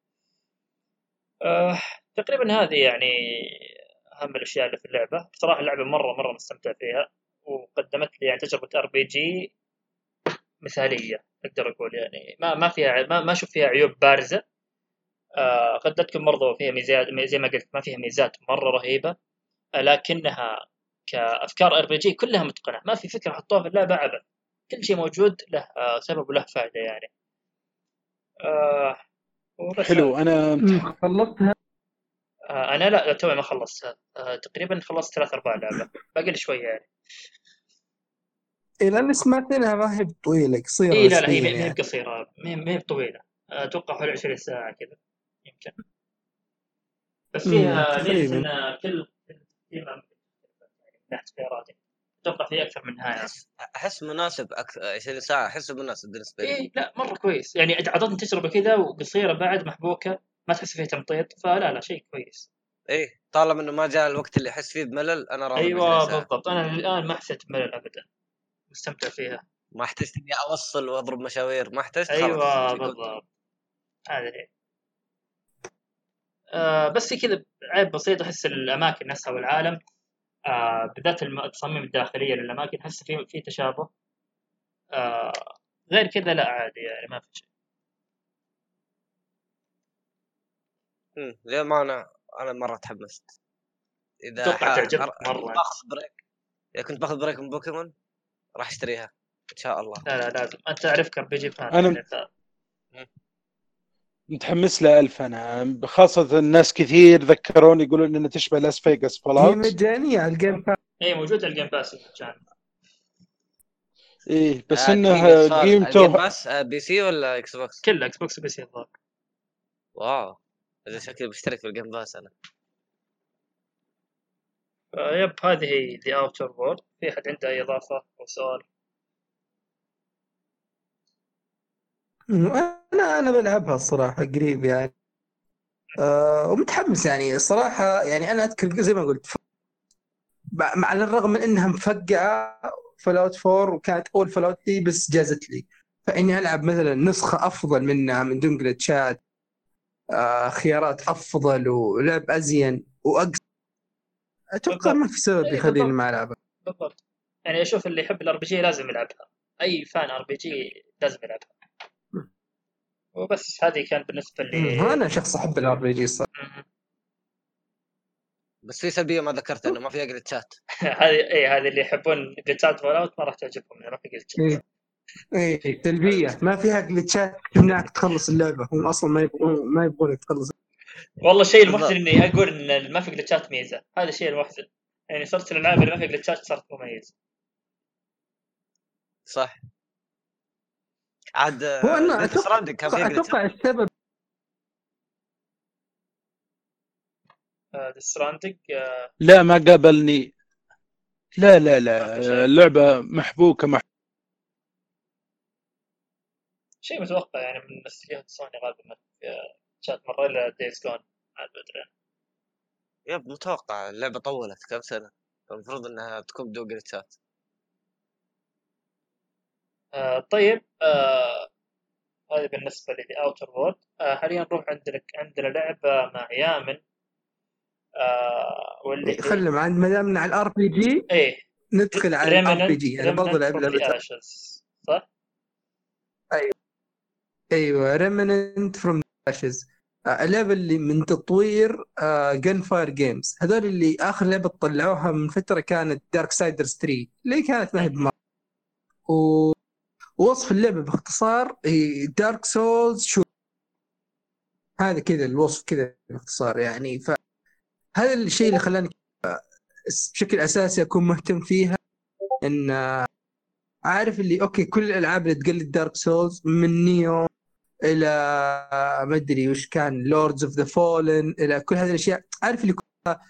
آه تقريبا هذه يعني أهم الأشياء اللي في اللعبة. بصراحة اللعبة مرة مرة مستمتع فيها. وقدمت لي يعني تجربة RPG مثالية أقدر أقول يعني. ما ما فيها ما, ما أشوف فيها عيوب بارزة. آه قد لا تكون برضه فيها ميزات زي ما قلت ما فيها ميزات مرة رهيبة آه، لكنها كأفكار RPG كلها متقنة ما في فكرة حطوها في اللعبة ابدا كل شيء موجود له آه، سبب وله فائدة يعني. آه حلو أنا أمم، خلصتها؟ أنا لا توي ما خلصتها. تقريبا خلصت ثلاث أرباع اللعبة باقي لي شوية يعني. إيه لأني سمعت إنها ما هي طويلة قصيرة إي لا لا هي ما هي يعني. قصيرة ما هي- ما هي طويله آه، أتوقع حوالي 20 ساعة كذا. يمكن بس فيها. ان كل تقريباً يعني من أتوقع في أكثر من نهايه احس مناسب أكثر 20 ساعة احسه مناسب بالنسبة لي. اي لا مرة كويس. يعني أعطتني تجربة كذا وقصيرة بعد محبوكة ما تحس فيها تمطيط فلا لا شيء كويس. إيه طالما إنه ما جاء الوقت اللي أحس فيه بملل أنا راضي أيوه 20 ساعة. بالضبط. أنا الآن ما حسيت بملل ابدا. مستمتع فيها. ما احتجت إني أوصل وأضرب مشاوير. ما احتجت أيوه بالضبط. هذا هي آه بس في كذا عيب بسيط أحس الأماكن نفسها والعالم آه بالذات التصاميم الداخلية للأماكن أحس في في تشابه. آه غير كذا لا عادي يعني ما في شيء. زي ما أنا أنا مرة تحمست. إذا أتوقع تعجبك مرة باخذ break إذا كنت باخذ break من بوكيمون راح أشتريها إن شاء الله. لا لا لازم. أنت تعرف RPG fan يعني ف- متحمس له ألف أنا خاصة الناس كثير ذكروني يقولون إنها تشبه لاس فيغاس Fallout هي مجانية على ال Game Pass اي موجود على ال Game Pass المجاني إيه بس آه، سؤال، قيمته ال Game Pass PC ولا Xbox؟ كله Xbox و PC الظاهر. واو. اذا شكلي بشترك في ال Game Pass أنا. آه، yep هذه هي The Outer Worlds في أحد عنده أي إضافة أو سؤال؟ أنا أنا بلعبها الصراحة قريب يعني. أه ومتحمس يعني. الصراحة يعني أنا أذكر زي ما قلت مع على الرغم من إنها مفقعة Fallout 4 وكانت أول Fallout لي بس جازت لي. فإني ألعب مثلا نسخة أفضل منها من دون glitchات آه خيارات أفضل ولعب أزين واقصر أتوقع ما في سبب إيه، يخليني. ما ألعبها. بالضبط. يعني أشوف اللي يحب ال RPG لازم يلعبها. أي fan RPG لازم يلعبها. وبس هذه كان بالنسبة لي أنا شخص أحب الار بي جي. بس في سلبية ما ذكرت إنه ما فيها glitchات *laughs* هذه اي هذه اللي يحبون glitchات Fallout ما راح تعجبهم يعني ما في glitchات إيه. إيه سلبية. ما فيها glitchات تمنعك تخلص اللعبة. هم أصلا ما يبغون ما يبغونك تخلص. والله الشيء. المحزن إني أقول إن ما في glitchات ميزة. هذا الشيء المحزن يعني صرت الالعاب اللي ما فيها glitchات صارت مميزه صح. عاد هو أنا أتوقع أتوقع السبب Death Stranding لا ما قابلني. لا لا لا اللعبة محبوكة مح... شيء متوقع يعني من استديوهات سوني غالبا glitchات مرة إلا Days Gone عاد ما أدري. yep متوقع اللعبة طولت كم سنة؟ المفروض إنها تكون بدون glitchات آه طيب آه هذه بالنسبة لي Outer Worlds آه حاليا نروح عندنا عندنا لعبة مع يامن؟ آه واللي هي- خلنا عند ما دامنا على ال RPG إيه. ندخل على ال RPG أنا Remnant برضو لعب from the لعبه Ashes. صح؟ أيوه. Remnant: From the Ashes اللعبة اللي من تطوير Gunfire Games هذول اللي آخر لعبة طلعوها من فترة كانت Darksiders 3 اللي كانت ما هي. و... ووصف اللعبة باختصار Dark Souls شو هذا كذا الوصف كذا باختصار يعني. فهذا الشيء اللي خلاني آه، بشكل أساسي أكون مهتم فيها إن آه، عارف اللي okay كل الألعاب اللي تقلد Dark Souls من Nioh إلى ما أدري وش كان Lords of the Fallen إلى كل هذه الأشياء. عارف اللي كلها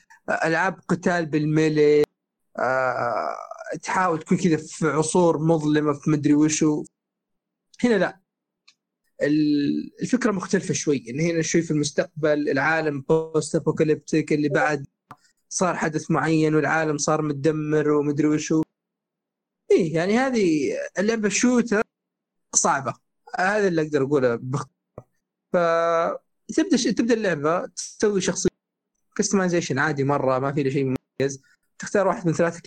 ألعاب قتال بال melee آه، تحاول تكون كذا في عصور مظلمة في مدري وشو هنا لا. ال- الفكرة مختلفة شوي. ان هنا شوي في المستقبل العالم post apocalyptic اللي بعد صار حدث معين والعالم صار متدمر ومدري وشو إيه يعني هذه اللعبة shooter صعبة. هذا اللي أقدر أقوله باختصار. ف تبدأ. تبدأ اللعبة تسوي شخصيه customization عادي مرة ما في شيء مميز. تختار واحد من ثلاثة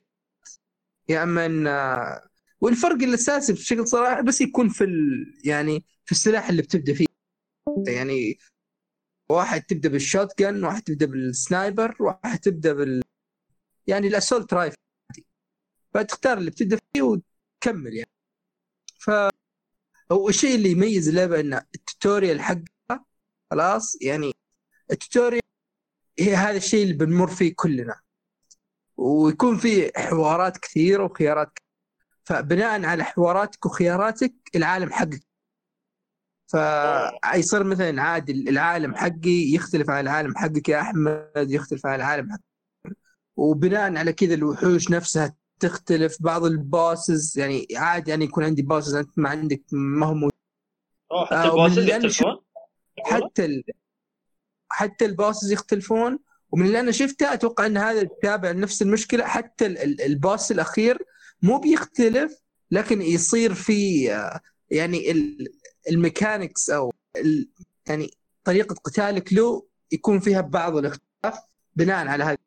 يا أما إن والفرق الأساسي بشكل صراحة بس يكون في ال... يعني في السلاح اللي بتبدأ فيه. يعني واحد تبدأ بال shotgun واحد تبدأ بال sniper واحد تبدأ بال يعني ال assault rifle. فتختار اللي بتبدأ فيه وتكمل يعني. ف هو الشيء اللي يميز اللعبة إن ال tutorial حقها خلاص يعني ال tutorial هي هذا الشيء اللي بنمر فيه كلنا. ويكون في حوارات كثيرة وخيارات كثيرة. فبناء على حواراتك وخياراتك العالم حقك فيصير مثلا عادي العالم حقي يختلف عن العالم حقك يا أحمد يختلف عن العالم حقك وبناء على كذا الوحوش نفسها تختلف بعض ال bosses يعني عادي يعني يكون عندي bosses أنت ما عندك ما هو موجود حتى آه، اللي أنا يختلفون؟ حتى ال... حتى ال bosses يختلفون ومن اللي أنا شفته أتوقع إن هذا تابع نفس المشكلة حتى ال- ال- ال boss الأخير مو بيختلف لكن يصير في آه، يعني ال- ال mechanics أو يعني طريقة قتالك له يكون فيها بعض الاختلاف بناء على هذا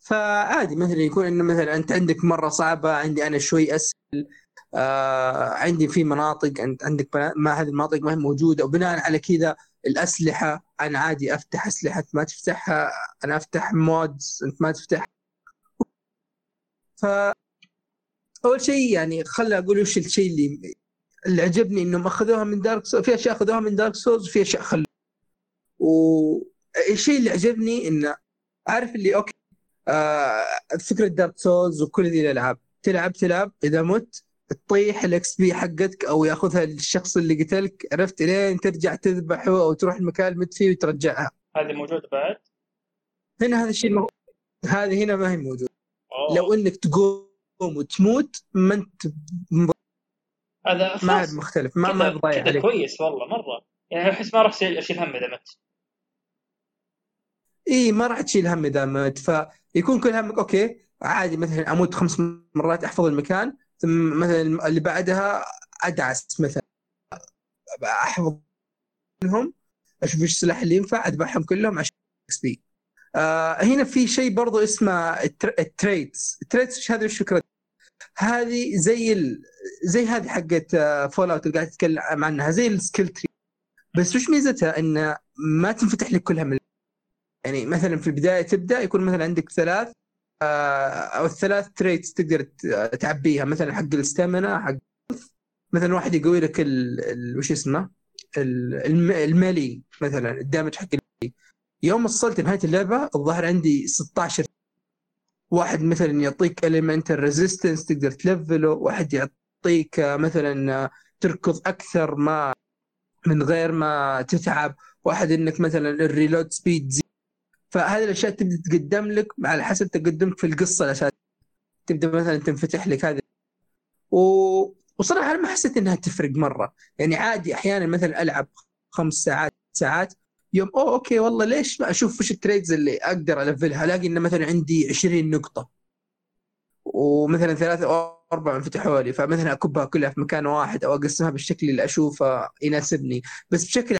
فعادي مثلا يكون إنه مثلا أنت عندك مرة صعبة عندي أنا شوي أسهل آه عندي في مناطق عندك ما هذه المناطق ما هي موجودة وبناء على كذا الأسلحة أنا عادي أفتح أسلحة أنت ما تفتحها أنا أفتح mods أنت ما تفتح. ف أول شيء يعني خلي أقول وش الشيء اللي اللي عجبني إنهم أخذوها من دارك سولز في أشياء أخذوها من دارك سولز وفي أشياء خلوها والشيء اللي عجبني إنه عارف اللي okay آه فكرة دارك سولز وكل ذي الألعاب تلعب تلعب إذا مت تطيح ال XP حقتك أو ياخذها الشخص اللي قتلك عرفت لين ترجع تذبحه أو تروح المكان اللي مت فيه وترجعها. هذه موجودة بعد؟ هنا هذا الشيء المو... هذه هنا ما هي موجودة. لو إنك تقوم وتموت ما أنت هذا ما عاد مختلف. ما ما كذا عليك. كويس والله مرة. يعني أحس ما راح اشيل هم إذا مت. إي ما راح تشيل هم إذا مت. فيكون كل همك okay عادي مثلا أموت خمس مرات أحفظ المكان. ثم مثلا اللي بعدها أدعس مثلا. أحفظ منهم أشوف إيش السلاح اللي ينفع أذبحهم كلهم عشان XP آه هنا في شيء برضو اسمه ال tr- ال traits ال traits إيش هذه وش فكرة هذه زي ال... زي هذه حقت فول اوت اللي قاعد تتكلم عنها زي ال skill tree بس وش ميزتها؟ ان ما تنفتح لك كلها من يعني مثلا في البداية تبدأ يكون مثلا عندك ثلاث آه، أو الثلاث تريتس تقدر تعبيها. مثلا حق الستامنا حق مثلا واحد يقوي لك ال... ال... وش اسمه؟ ال- الم... المالي مثلا الدامج حق المالي. يوم وصلت نهاية اللعبة الظاهر عندي 16 واحد مثلا يعطيك elemental resistance تقدر تلفله. واحد يعطيك آه، مثلا آه، تركض أكثر ما من غير ما تتعب. واحد إنك مثلا ال reload speed زي فهذه الأشياء تبدأ تقدم لك على حسب تقدمك في القصة الأساسية. تبدأ مثلا تنفتح لك هذه. و... وصراحة أنا ما حسيت إنها تفرق مرة. يعني عادي أحيانا مثلا ألعب خمس ساعات ساعات يوم أوه okay والله ليش ما أشوف وش ال traits اللي أقدر أ level لها؟ ألاقي انه مثلا عندي 20 نقطة. ومثلا ثلاثة أو أربعة انفتحوا لي. فمثلا أكبها كلها في مكان واحد أو أقسمها بالشكل اللي أشوفه يناسبني. بس بشكل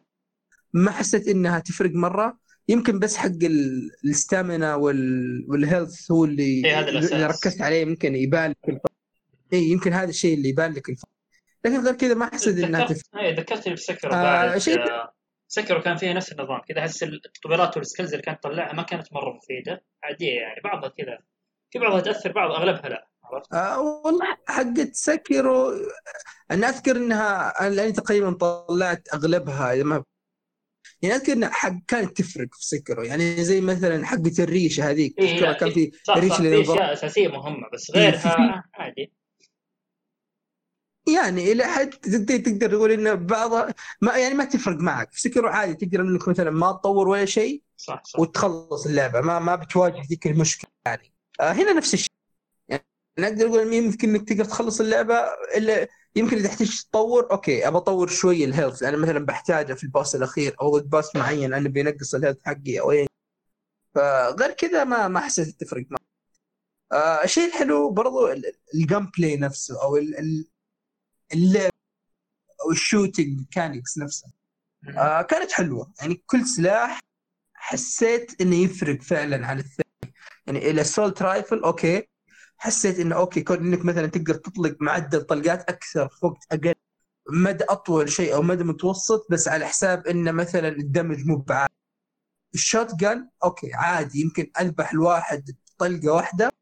ما حسيت إنها تفرق مرة. يمكن بس حق ال- ال stamina وال... وال health هو اللي إيه، هذا. اللي ركزت عليه يمكن يبان لك الفرق اي يمكن هذا الشيء اللي يبان لك الفرق لكن غير كذا ما حسيت إنها ذكرت تفرق اي ذكرتني بسيكيرو آه، بعد شيء- آه، سيكيرو كان فيها نفس النظام كذا أحس التطبيقات وال skills اللي كانت تطلعها ما كانت مرة مفيدة عادية يعني بعضها كذا في بعضها تأثر بعض أغلبها لا عرفت؟ آه والله حقت سيكيرو أنا أذكر إنها لأني تقريبا طلعت أغلبها إذا ما يعني أذكر حق كانت تفرق في سيكيرو. يعني زي مثلا حقت الريشه هذيك إيه، كان في صح الريشه صح اللي في أشياء أساسية مهمة بس إيه، غيرها في- آه، عادي. يعني إلى حد تقدر تقول إن بعضها ما يعني ما تفرق معك. في سيكيرو عادي تقدر إنك مثلا ما تطور ولا شيء صح صح. وتخلص اللعبة. ما ما بتواجه ذيك المشكلة يعني. آه هنا نفس الشيء. يعني أنا أقدر أقول يمكن إنك تقدر تخلص اللعبة إلا يمكن إذا احتجت تطور okay أبى أطور شوي ال health أنا مثلا بحتاجه في ال boss الأخير أو ضد boss معين أنا بينقص ال health حقي أو أي فغير كذا ما ما حسيت تفرق معي. آه الشيء الحلو برضو ال gameplay نفسه أو ال- ال- اللعب أو ال shooting mechanics نفسها آه كانت حلوة. يعني كل سلاح حسيت إنه يفرق فعلا عن الثاني. يعني ال assault rifle okay. حسيت إنه okay كون إنك مثلا تقدر تطلق معدل طلقات أكثر في وقت أقل مدى أطول شيء أو مدى متوسط بس على حساب انه مثلا ال damage مو بعالي ال shotgun okay عادي يمكن أذبح الواحد طلقة واحدة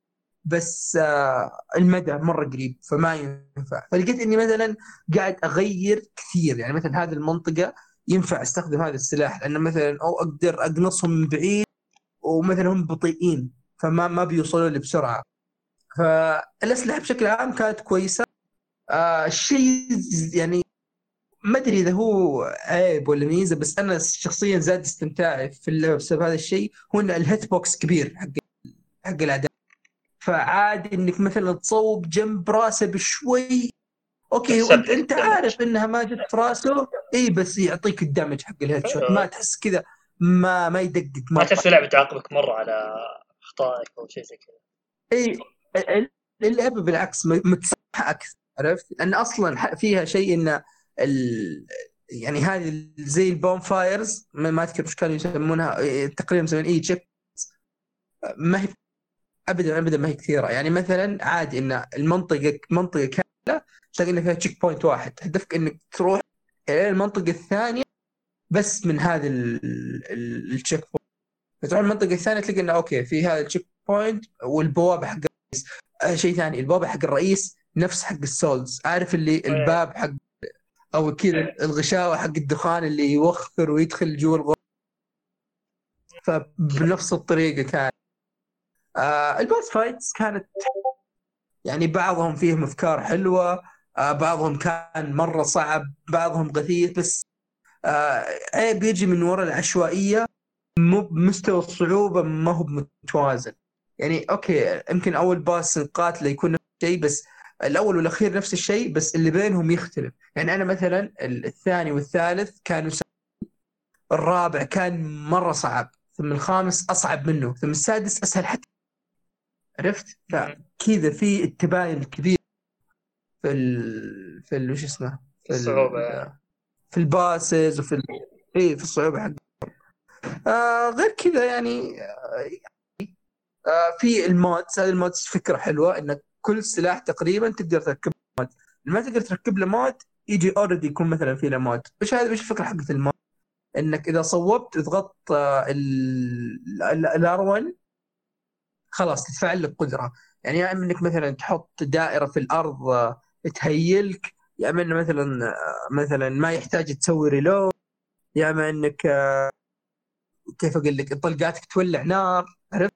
بس آه المدى مرة قريب فما ينفع. فلقيت إني مثلا قاعد أغير كثير يعني مثلا هذه المنطقة ينفع أستخدم هذا السلاح لأن مثلا أو أقدر أقنصهم من بعيد ومثلا هم بطيئين فما ما بيوصلوا لي بسرعة. فالأسلحة بشكل عام كانت كويسة. آه الشيء يعني ما أدري إذا هو عيب ولا ميزة بس أنا شخصيا زاد استمتاعي في اللعبه بسبب هذا الشيء. هو إن ال hitbox كبير حق حق الاعداء فعادي إنك مثلا تصوب جنب راسه بشوي. Okay وانت أنت. عارف إنها ما جت في راسه. إي بس يعطيك ال damage حق ال headshot. ما تحس كذا ما ما يدقق ما تحس اللعبه تعاقبك مرة على أخطائك أو شيء زي كذا. إي اللعبة بالعكس م- متسامحه أكثر عرفت؟ لأن أصلا فيها شيء إن ال... يعني هذه زي ال bonfires ما, أذكر وش كانوا يسمونها إيه، تقريبا يسمون اي check ما هي ابدا ابدا ما هي كثيرة. يعني مثلا عادي إن المنطقة منطقة كاملة تلاقي فيها checkpoint واحد. هدفك إنك تروح إلى المنطقة الثانية بس من هذا ال checkpoint فتروح المنطقة الثانية تلاقي انه okay في هذا ال checkpoint والبوابة حق شيء ثاني البوابه حق الرئيس نفس حق السولز. عارف اللي الباب حق أو كذا الغشاوة حق الدخان اللي يوخر ويدخل جوا الغرفه فبنفس الطريقة كان. آه ال boss fights كانت يعني بعضهم فيهم أفكار حلوة آه بعضهم كان مرة صعب بعضهم غثيث بس آه عيب يجي من وراء العشوائية. مو بمستوى الصعوبة ما هو متوازن يعني okay يمكن أول boss نقاتله يكون نفس الشيء بس الأول والأخير نفس الشيء بس اللي بينهم يختلف. يعني أنا مثلا الثاني والثالث كانوا سهل. الرابع كان مرة صعب ثم الخامس أصعب منه ثم السادس أسهل حتى. عرفت؟ فكذا في التباين كبير في ال... في ال... وش اسمه؟ في ال... الصعوبة يعني. في ال bosses وفي ال... اي في الصعوبة حق آه غير كذا يعني آه في ال mods هذه ال mods فكرة حلوة انك كل سلاح تقريبا تقدر تركب mod. ما تقدر تركب له mod يجي already يكون مثلا في له mod. وش هذا وش الفكرة حقت ال mod؟ إنك إذا صوبت تضغط ال R 1 خلاص تتفعل لك قدرة. يعني يا إما إنك مثلا تحط دائرة في الأرض آه، ت heal ك يا إما مثلا آه، مثلا ما يحتاج تسوي reload يا إما إنك آه، كيف أقول لك طلقاتك تولع نار. عرفت؟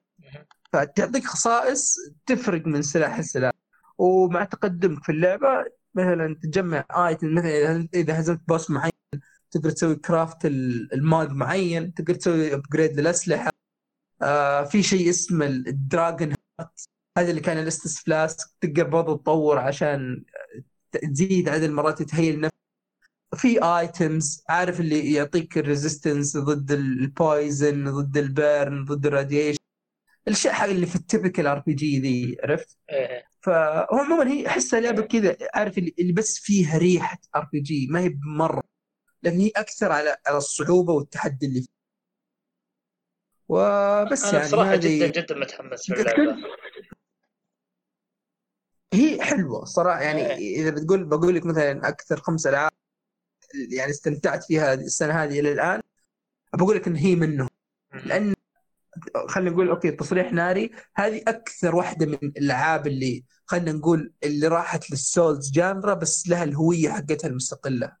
فتعطيك خصائص تفرق من سلاح لسلاح. ومع تقدمك في اللعبة مثلا تجمع item مثلا إذا هزمت boss معين تقدر تسوي craft ال mod معين تقدر تسوي upgrade للأسلحة. آه في شيء اسمه ال Dragon Heart هذا اللي كان ال Estus Flask تقدر برضه تطور عشان تزيد عدد المرات تت heal نفسك. في items عارف اللي يعطيك ال resistance ضد ال poison ضد ال burn ضد ال radiation الاشياء حق اللي في ال typical RPG ذي عرفت؟ إيه. فهو عموما هي احسها لعبة كذا عارف اللي بس فيها ريحة RPG ما هي بمرة لكن هي أكثر على على الصعوبة والتحدي اللي فيها وبس أنا يعني بصراحة هذه جدا جدا متحمس للعبة. هي حلوة صراحة يعني إيه. إذا بتقول بقول لك مثلا أكثر خمس ألعاب يعني استمتعت فيها السنة هذه إلى الآن بقول لك إن هي منهم. لأن خلينا نقول okay تصريح ناري. هذه أكثر واحدة من الألعاب اللي خلينا نقول اللي راحت لل Souls genre بس لها الهوية حقتها المستقلة.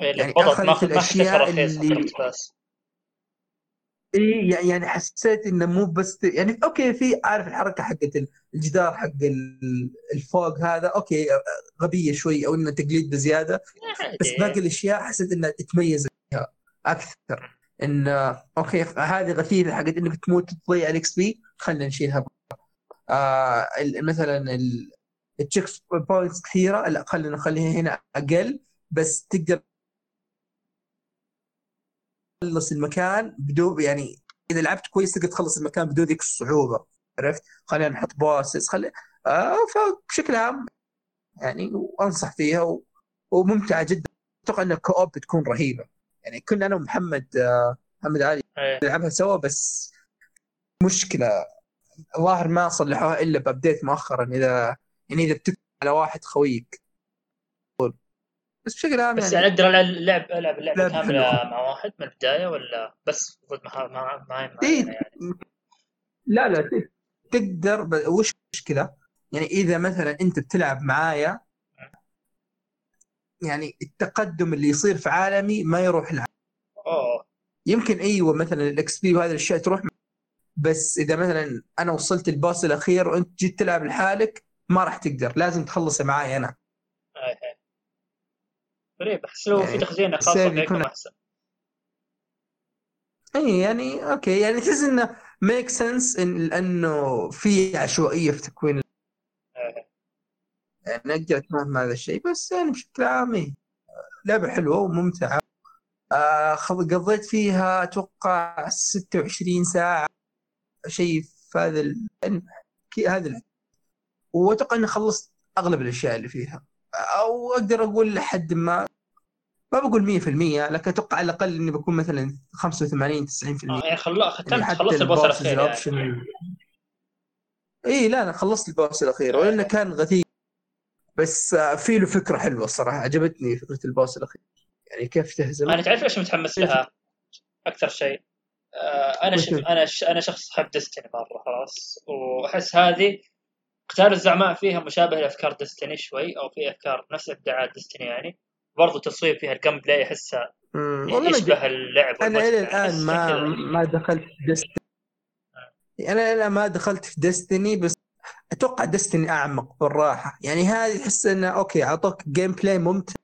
إيه، يعني رخيصة في اللي- إي يعني- حسيت إنه مو بس يعني okay في عارف الحركة حقت الجدار حق ال- الفوق هذا okay غبية شوي أو إنه تقليد بزيادة بس. باقي الأشياء حسيت إنها تتميز فيها أكثر. إن okay هذه غثيثة حقت إنك تموت تضيع ال XP. خلينا نشيلها. آه مثلا ال- ال checkpoints كثيرة. لا خلينا نخليها هنا أقل. بس تقدر تخلص المكان بدون يعني إذا لعبت كويس تقدر تخلص المكان بدون ذيك الصعوبة. عرفت؟ خلينا نحط bosses خلي آه فبشكل عام يعني وأنصح فيها و... وممتعة جدا. أتوقع إن الكوب بتكون رهيبة. يعني كنا أنا ومحمد محمد علي إيه. نلعبها سوا بس مشكلة الظاهر ما صلحوها إلا بأبديت مؤخرا إذا يعني إذا بتكتب على واحد خويك بس بشكل عام بس يعني يعني أقدر العب العب العب اللعبة لعب كاملة. مع واحد من البداية ولا بس ضد مع مع مع إيه. يعني لا لا تقدر. وش المشكلة؟ يعني إذا مثلا أنت بتلعب معايا يعني التقدم اللي يصير في عالمي ما يروح العالم اوه يمكن أيوه مثلا الإكس بي وهذه الأشياء تروح بس إذا مثلا أنا وصلت الباص الأخير وأنت جيت تلعب لحالك ما راح تقدر لازم تخلص معاي أنا إيه، إيه. غريب احس لو في يعني تخزينه خاصة السيف فيكم يكون- أحسن اي يعني okay يعني تحس إنه make sense إن لأنه في عشوائية في تكوين. يعني أقدر اتفهم هذا الشيء بس يعني بشكل عام إيه. لعبة حلوة وممتعة آه قضيت فيها أتوقع 26 ساعة شيء في هذا ال... كي- هذا ال... وأتوقع إني خلصت أغلب الأشياء اللي فيها أو أقدر أقول لحد ما ما بقول 100% لكن أتوقع على الأقل إني بكون مثلا 85 90% آه، يعني خلا ختمت يعني خلصت البوس الأخير يعني اي لا أنا خلصت البوس الأخير آه. ولأنه كان غثيث بس آه، في له فكرة حلوة الصراحة عجبتني فكرة البوس الأخير. يعني كيف تهزم؟ أنا تعرف إيش متحمس لها؟ أكثر شيء. آه، أنا ش... وش؟ أنا ش... أنا شخص أحب ديستني مرة خلاص. وأحس هذه قتال الزعماء فيها مشابه لأفكار ديستني شوي أو في أفكار نفس ابداعات ديستني يعني. برضو تصوير فيها ال gameplay أحسها أدري. يشبه اللعب أنا إلى الآن ما. ما دخلت في Destiny أنا إلى الآن ما دخلت في Destiny بس أتوقع Destiny أعمق بالراحة. يعني هذه تحس إنه okay أعطوك gameplay ممتع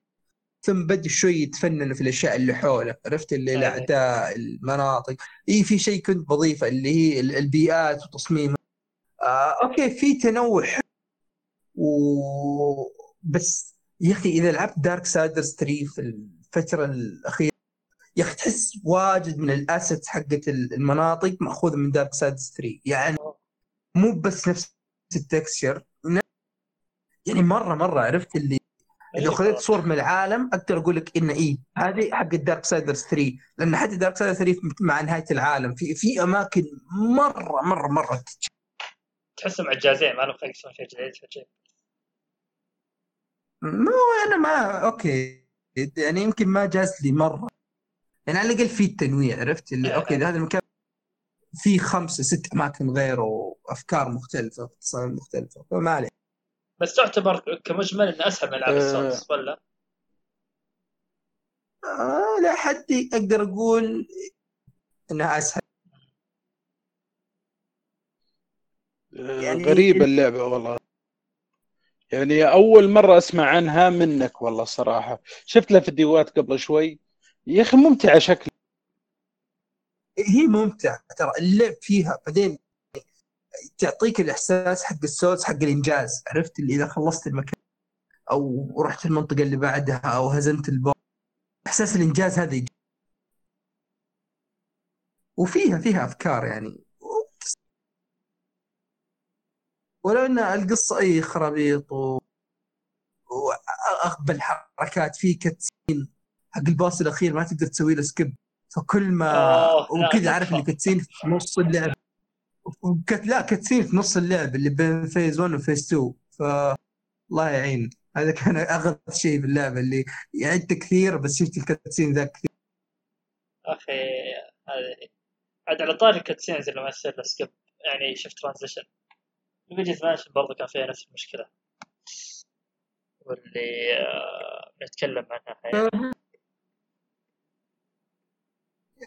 ثم بدوا شوي يتفننوا في الأشياء اللي حوله عرفت؟ اللي أيوة. الأعداء المناطق. اي في شيء كنت بضيفه اللي هي ال- البيئات وتصميمها آه okay في تنوع حلو. و بس يا أخي إذا لعبت Darksiders 3 في الفترة الأخيرة يا أخي تحس واجد من ال assets حقت المناطق مأخوذة من Darksiders 3 يعني مو بس نفس ال texture. يعني مرة مرة عرفت اللي لو خذيت صور من العالم أقدر أقول لك إن اي هذه حق ال Darksiders 3 لأن حتى Darksiders 3 مع نهاية العالم. في في أماكن مرة مرة مرة تحسهم عجازين ما لهم خلق يسوون شيء جديد شيء ما أنا ما okay. يعني يمكن ما جاز لي مرة. يعني على الأقل في التنويع عرفت؟ اللي okay هذا المكان في خمسة ست أماكن غير وافكار مختلفة تصاميم مختلفة فما عليه بس تعتبر كمجمل إنه أسهل من العاب ال Souls ولا؟ آه لا حد أقدر أقول إنها أسهل. يعني غريبة اللعبة والله. يعني أول مرة أسمع عنها منك والله صراحة. شفت لها فيديوهات قبل شوي؟ يا أخي ممتعة شكل هي ممتعة ترى اللعب فيها بعدين تعطيك الإحساس حق السولز حق الإنجاز. عرفت؟ اللي إذا خلصت المكان أو رحت المنطقة اللي بعدها أو هزمت ال boss إحساس الإنجاز هذا يجي. وفيها فيها أفكار يعني. ولو إن القصة إي خرابيط و... واغبى الحركات في cutscene حق ال boss الأخير ما تقدر تسوي له skip فكل ما وكذا عارف اللي cutscene في نص اللعب. و cut... لا cutscene في نص اللعب اللي بين phase 1 و phase 2 ف الله يعين. هذا كان اغث شيء في اللعبة اللي يعد كثير بس شفت ال cutscene ذاك كثير. أخي هذه. عاد على طاري ال cutscenes اللي ما يصير له skip يعني شفت transition Luigi's Mansion برضه كان فيها نفس المشكلة. واللي آه نتكلم عنها. الحين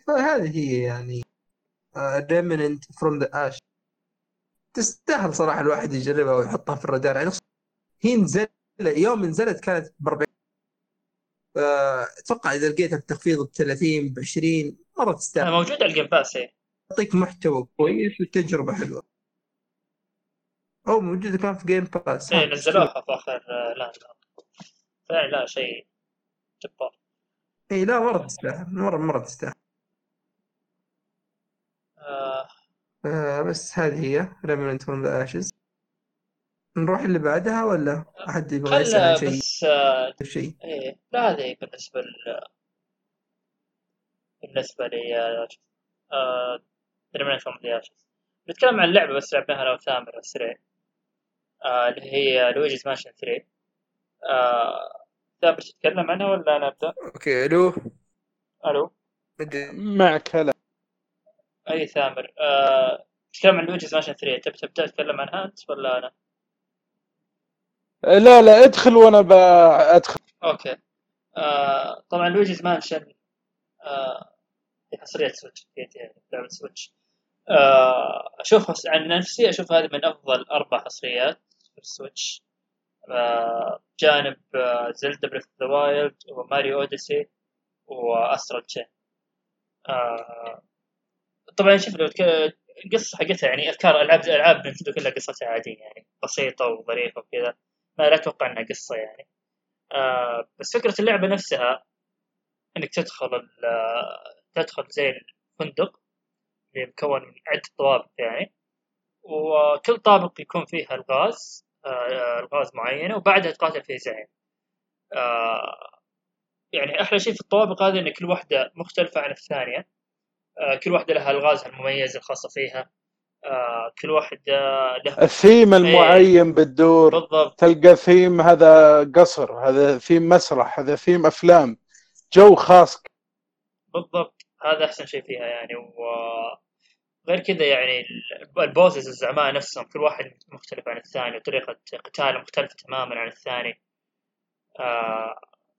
فهذه هي يعني Remnant: From the Ashes تستاهل صراحة الواحد يجربها ويحطها في الرادار. يعني هي نزل يوم نزلت كانت ب 40 أتوقع إذا لقيتها بتخفيض ب 30 ب 20 مرة تستاهل. موجود على ال Game Pass يعطيك محتوى كويس وتجربة حلوة. أو موجودة كان في Game Pass إيه نزلوها في آخر لا لا فعلا لا شيء جبار. اي لا مرة تستاهل. مرة مرة تستاهل. آه. آه بس هذه هي. Remnant: From the Ashes نروح اللي بعدها ولا أحد يبغى يسأل عن شيء؟ بس آه شيء. إيه لا هذه بالنسبة ل بالنسبة لي آه Remnant: From the Ashes نتكلم عن اللعبة بس لعبناها أنا وثامر سريع آه اللي هي Luigi's Mansion 3 آه ثابت تتكلم عنها ولا أنا أبدأ؟ أوكي ألو؟ ألو؟ معك هلا أي ثامر. آه تتكلم عن Luigi's Mansion 3 تبي تبدأ تتكلم عنها؟ انت ولا أنا؟ لا لا ادخل وأنا بادخل أوكي. آه طبعا Luigi's Mansion آه حصرية Switch يعني لعبة Switch آه أشوف عن نفسي أشوف هذه من أفضل أربع حصريات في ال Switch آه جانب آه Zelda Breath the Wild و Mario Odyssey وأسترال تشين. آه طبعا شوف لو القصة حقتها يعني أذكار ألعاب ألعاب نتندو كلها قصتها عادية يعني بسيطة وظريفة وكذا ما لا أتوقع إنها قصة يعني. آه بس فكرة اللعبة نفسها إنك تدخل تدخل زي الفندق اللي مكون من عدة طوابق يعني وكل طابق يكون فيها الغاز آه الغاز معينة وبعدها تقاتل في زعيم آه يعني أحلى شيء في الطوابق هذه إن كل واحدة مختلفة عن الثانية. آه كل واحدة لها الغازها المميز الخاصة فيها. آه كل واحدة لها الثيم المعين بتدور بالضبط. تلقى ثيم هذا قصر هذا ثيم مسرح هذا ثيم أفلام جو خاص. بالضبط. هذا أحسن شيء فيها يعني وغير كذا يعني ال bosses الزعماء نفسهم كل واحد مختلف عن الثاني وطريقة قتاله مختلفة تماما عن الثاني. آه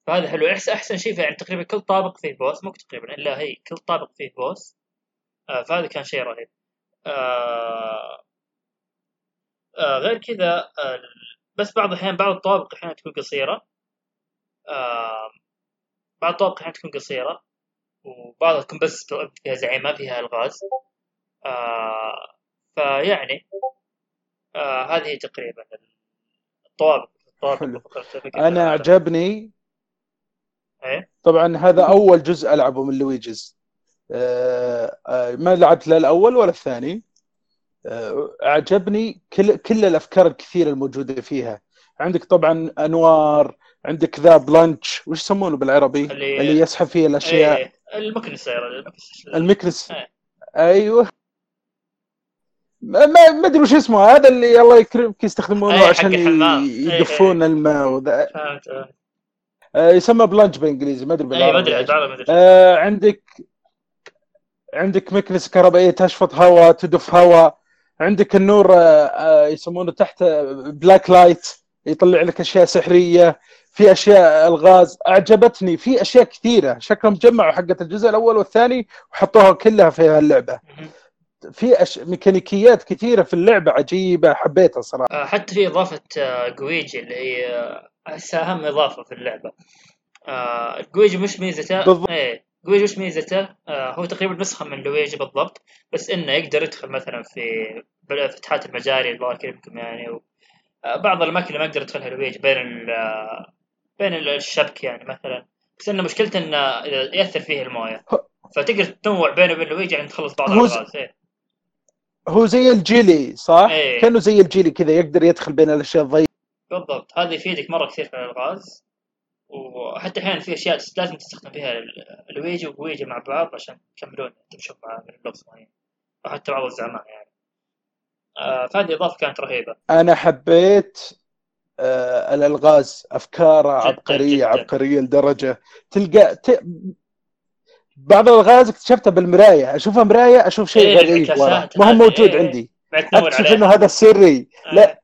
فهذا حلو. أحسن أحسن شيء يعني تقريبا كل طابق فيه بوس مو تقريبا إلا هي كل طابق فيه بوس آه فهذا كان شيء رهيب. آه آه غير كذا آه بس بعض الأحيان بعض الطوابق أحيانا تكون قصيرة. آه بعض الطوابق أحيانا تكون قصيرة. وبعضها تكون بس فيها زعيم ما فيها ألغاز. آه فيعني آه هذه تقريبا الطوابق الطوابق أنا اللعبة. عجبني إيه. طبعا هذا أول جزء ألعبه من لويجيز آه، آه، ما لعبت لا الأول ولا الثاني. آه، عجبني كل كل الأفكار الكثيرة الموجودة فيها. عندك طبعا أنوار عندك ذا بلانش وش يسمونه بالعربي؟ اللي- اللي يسحب فيه الأشياء. إيه المكنسة المكنس. إيه. أيوه. ما ما أدري وش اسمه. هذا اللي الله يكرمك يستخدمونه حق عشان يدفون الماء وذا. يسمى plunge بالإنجليزي ما أدري ما بالعربي أدري ما أدري. آه، عندك عندك مكنسة كهربائية تشفط هواء تدف هواء عندك النور آه، آه، يسمونه تحت black light يطلع لك أشياء سحرية. في أشياء الغاز. أعجبتني. في أشياء كثيرة. شكلهم جمعوا حقة الجزء الأول والثاني وحطوها كلها في هاللعبة. مهم. في أش... ميكانيكيات كثيرة في اللعبة عجيبة حبيتها صراحة. آه، حتى في إضافة آه، جويجي اللي هي آه، احسها أهم إضافة في اللعبة آه، جويجي مش ميزته بالضبط. إيه جويجي مش ميزته آه، هو تقريبا نسخة من لويجي بالضبط بس إنه يقدر يدخل مثلا في فتحات المجاري الله يكرمكم يعني و... آه، بعض الأماكن اللي ما يقدر يدخلها لويجي بين ال... آه، بين ال- الشبك يعني مثلا بس إنه مشكلته إنه يأثر فيه الموية فتقدر تنوع بينه وبين لويجي عشان تخلص بعض هو ز- الألغاز إيه. هو زي الجيلي صح؟ إيه. كأنه زي الجيلي كذا يقدر يدخل بين الأشياء الضيقة بالضبط. هذا يفيدك مرة كثير في الألغاز. وحتى أحيانا في أشياء لازم تستخدم فيها ال- الويجي وجويجي مع بعض عشان تكملون تمشون مع من اللغز معين. وحتى بعض الزعماء يعني. آه فهذه إضافة كانت رهيبة. أنا حبيت آه الألغاز. افكارها جداً، عبقرية جداً. عبقرية لدرجة تلقى ت... بعض الألغاز اكتشفتها بالمراية. أشوفها مراية أشوف شيء إيه، غريب ما هو موجود إيه. عندي. أكتشف إنه هذا سري. لا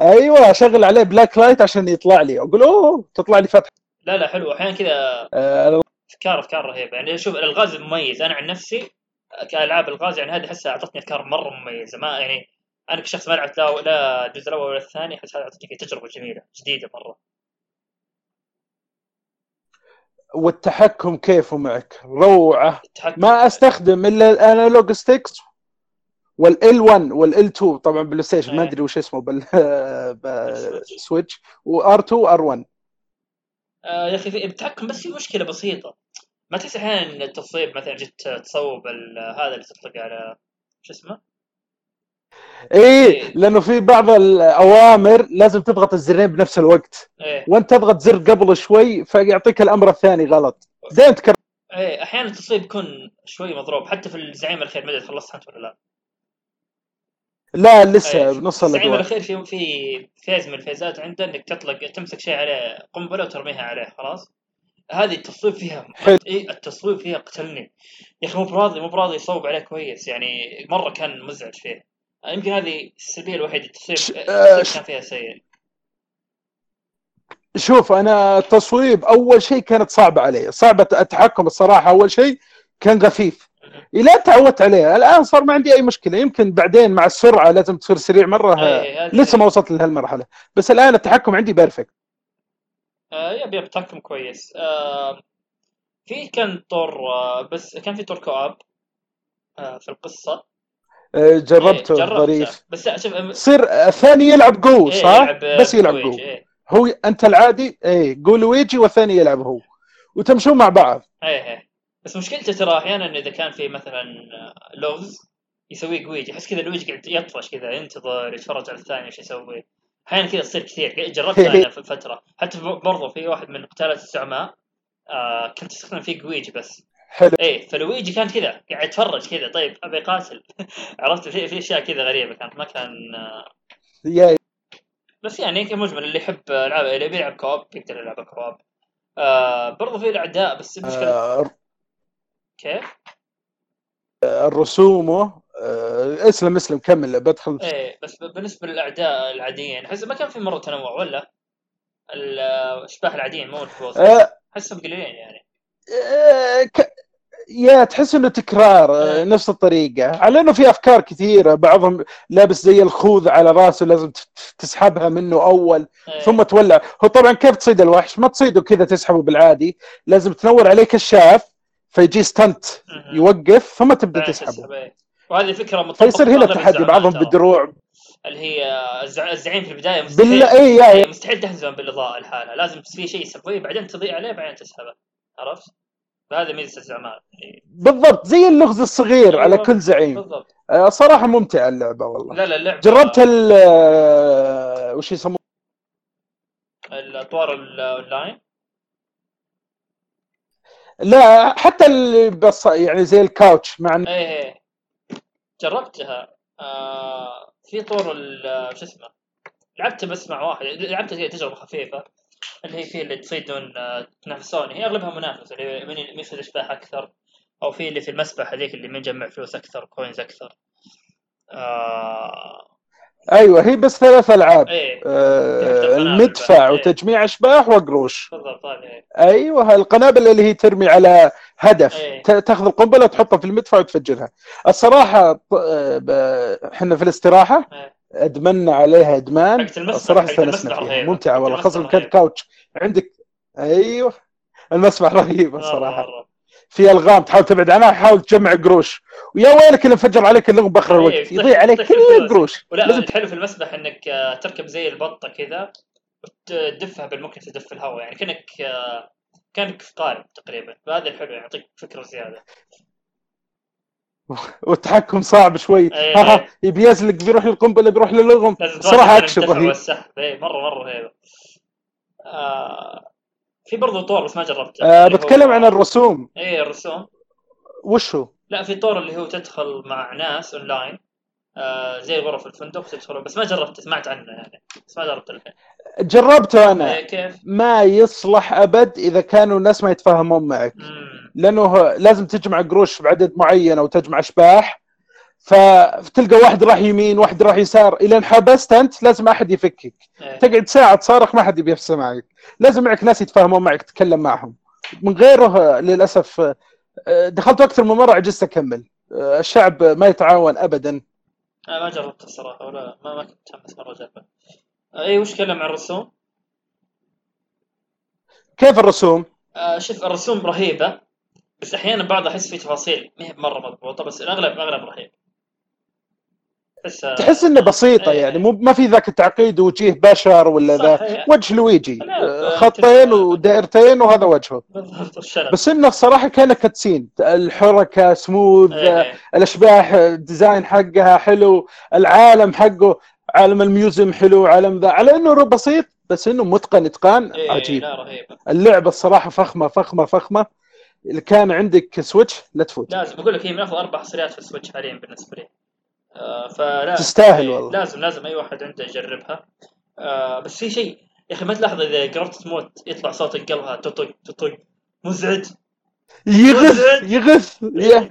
أيوه أشغل عليه black light عشان يطلع لي. أقول أوه تطلع لي فتحة. لا لا حلو. أحيانا كذا آه أفكار أفكار رهيبة. يعني شوف الألغاز مميز. أنا عن نفسي كألعاب الغاز يعني هذه أحسها أعطتني أفكار مرة مميزة. ما يعني أنا كشخص ما لعبت لا لا الجزء الأول ولا الثاني أحس هذا أعطتني تجربة جميلة جديدة مرة. والتحكم كيفه معك روعة. التحكم ما أستخدم إلا ال analog sticks وال L 1 وال L 2 طبعا PlayStation ما إيه. أدري وش اسمه بال *laughs* بال Switch و R 2 و R 1 آه يا أخي التحكم بس في مشكلة بسيطة. ما تحس أحيانا إن التصويب مثلا جيت تصوب هذا اللي تطلق على شو اسمه؟ إيه لأنه في بعض الأوامر لازم تضغط الزرين بنفس الوقت. إيه. وأنت تضغط زر قبل شوي فيعطيك الأمر الثاني غلط. دائما تكرر. إيه أحيانا التصويب يكون شوي مضروب حتى في الزعيم الاخير ما أدري خلصت انت ولا لا. لا لسه إيه، بنص الادوار الأخير في في فيز من الفيزات عنده إنك تطلق تمسك شيء عليه قنبلة وترميها عليه خلاص؟ هذه التصويب فيها حلو. إيه التصويب فيها قتلني. يا أخي مو براضي مو براضي يصوب عليه كويس يعني مرة كان مزعج فيه. يمكن هذه السلبية الوحيدة التصويب آه، كان فيها سيء. شوف أنا التصويب أول شيء كانت صعبة علي. صعبة التحكم الصراحة أول شيء كان خفيف إلى تعودت عليه الآن صار ما عندي أي مشكلة. يمكن بعدين مع السرعة لازم تصير سريع مرة. إيه، هذه- لسه ما وصلت لهالمرحلة. بس الآن التحكم عندي perfect. آه yep yep تحكم كويس. آه في كان طور آه بس كان في طور co-op آه في القصة. آه، جربته إيه،. ظريف. بس شوف يصير الثاني يلعب قو إيه، صح؟ يلعب بس يلعب قو إيه. هو أنت العادي إيه قو لويجي والثاني يلعب هو. وتمشون مع بعض. إيه إيه. بس مشكلته ترى أحيانا إذا كان في مثلا آه، لغز يسويه قويجي أحس كذا لويجي قاعد يطفش كذا ينتظر يتفرج على الثاني إيش يسوي. أحيانا كذا تصير كثير. جربتها أنا *laughs* في فترة. حتى برضو في واحد من قتالات الزعماء آه كنت أستخدم فيه قويجي بس. حلو. إيه فلويجي كان كذا قاعد يتفرج كذا. طيب أبي قاتل *laughs* عرفت؟ في في أشياء كذا غريبة كانت. ما كان آه، بس يعني كمجمل اللي يحب ألعاب اللي بيلعب كواب يقدر يلعب كواب آه برضو في الأعداء بس المشكلة آه، كيف؟ الرسومه آه، اسلم اسلم كمل بدخل إيه بس بالنسبة للأعداء العاديين أحس ما كان في مرة تنوع ولا؟ الاشباح العاديين مو البوس آه، أحسهم قليلين يعني. آه، ك- يا تحس إنه تكرار إيه. نفس الطريقة. على إنه في أفكار كثيرة بعضهم لابس زي الخوذ على راسه لازم تسحبها منه أول إيه. ثم تولع. هو طبعا كيف تصيد الوحش؟ ما تصيده كذا تسحبه بالعادي لازم تنور عليه كشاف فيجي ستنت. يوقف ثم تبدا تسحبه تسحب،. وهذه فكرة مطبقة فيصير في هنا أغلب تحدي الزعماء بعضهم. بالدروع اللي هي الزع- الزعيم في البداية مستحيل بالله اي يا إيه، مستحيل تهزم بالإضاءة لحالها لازم في شيء يسويه بعدين تضيء عليه بعدين تسحبه عرفت؟ فهذا ميزة الزعماء بالضبط زي اللغز الصغير على. كل زعيم بالضبط آه، صراحة ممتعه اللعبة والله لا لا اللعبه جربت ال آه، وش يسمونه الأطوار الاونلاين لا حتى اللي بس يعني زي ال couch مع إن- إيه جربتها. آه في طور شو اسمه لعبت بس مع واحد لعبت تجربة خفيفة اللي هي في اللي تصيدون آه، تنافسون هي أغلبها منافسه اللي من يصيد اشباح أكثر أو في اللي في المسبح هذيك اللي من جمع فلوس أكثر كوينز أكثر. آه أيوه هي بس ثلاث ألعاب إيه آه، المدفع بعد. وتجميع أشباح وقروش بالضبط إيه. أيوه القنابل اللي هي ترمي على هدف إيه. ت- تأخذ القنبلة تحطها في المدفع وتفجرها الصراحة آه، إحنا في الاستراحة إيه. ادمنا عليها إدمان الصراحة استأنسنا فيها. ممتعة والله خاصة كان. كاوتش عندك أيوه المسبح رهيب الصراحه. في ألغام تحاول تبعد عنها حاول تجمع قروش. ويا ويلك اللي انفجر عليك اللغم بأخر إيه، الوقت يطيح- يضيع عليك كل. القروش. ولا لازم الحلو في المسبح إنك آه، تركب زي البطة كذا وتدفها بالممكن تدف الهواء يعني كأنك آه، كأنك في قارب تقريبا. فهذا الحلو يعني يعطيك فكرة زيادة. *laughs* والتحكم صعب شوي. إيه. ها ها يبي يزلق بيروح للقنبلة بيروح للغم صراحة أكشن رهيب. اي مرة مرة رهيبه آه في برضو طور بس ما جربته. أه اللي هو- بتكلم عن الرسوم. اي الرسوم. وش هو؟ لا في طور اللي هو تدخل مع ناس اونلاين آه زي غرف الفندق تدخلوا بس ما جربته سمعت عنه يعني بس ما جربت الحين. جربته أنا. إيه كيف؟ ما يصلح أبد إذا كانوا الناس ما يتفاهمون معك. مم. لأنه لازم تجمع قروش بعدد معين أو تجمع أشباح. فتلقى واحد راح يمين واحد راح يسار. إلى أن حبست أنت لازم أحد يفكك. إيه. تقعد ساعة تصارخ ما حد يبي يفصل معك. لازم معك ناس يتفاهمون معك تتكلم معهم. من غيره للأسف آه، دخلت أكثر من مره عجزت أكمل. آه، الشعب ما يتعاون ابدا. أنا ما جربت الصراحة ولا ما ما كنت متحمس مرة اجربه اي وش تكلم عن الرسوم؟ كيف الرسوم؟ آه شوف الرسوم رهيبة بس أحيانا بعض أحس في تفاصيل ما هي مرة مضبوطة بس الاغلب أغلب رهيب. تحس إنه بسيطة إيه. يعني مو ما في ذاك التعقيد وجيه بشر ولا ذا. وجه لويجي. خطين ودائرتين وهذا وجهه. بس إنه الصراحة كان cutscene. الحركة سموث إيه. الأشباح ال design حقها حلو العالم حقه عالم ال museum حلو عالم ذا. على إنه بسيط بس إنه متقن إتقان إيه، عجيب. اللعبة الصراحة فخمة فخمة فخمة. اللي كان عندك Switch لا تفوت. لازم أقول لك هي من أفضل أربع حصريات في ال Switch حاليا بالنسبة لي. فلا تستاهل إيه، والله. لازم لازم أي واحد عنده يجربها. آه بس في شيء يا أخي ما تلاحظ إذا قربت تموت يطلع صوت قلبها تطق تطق. مزعج. يغث. يغث. يا-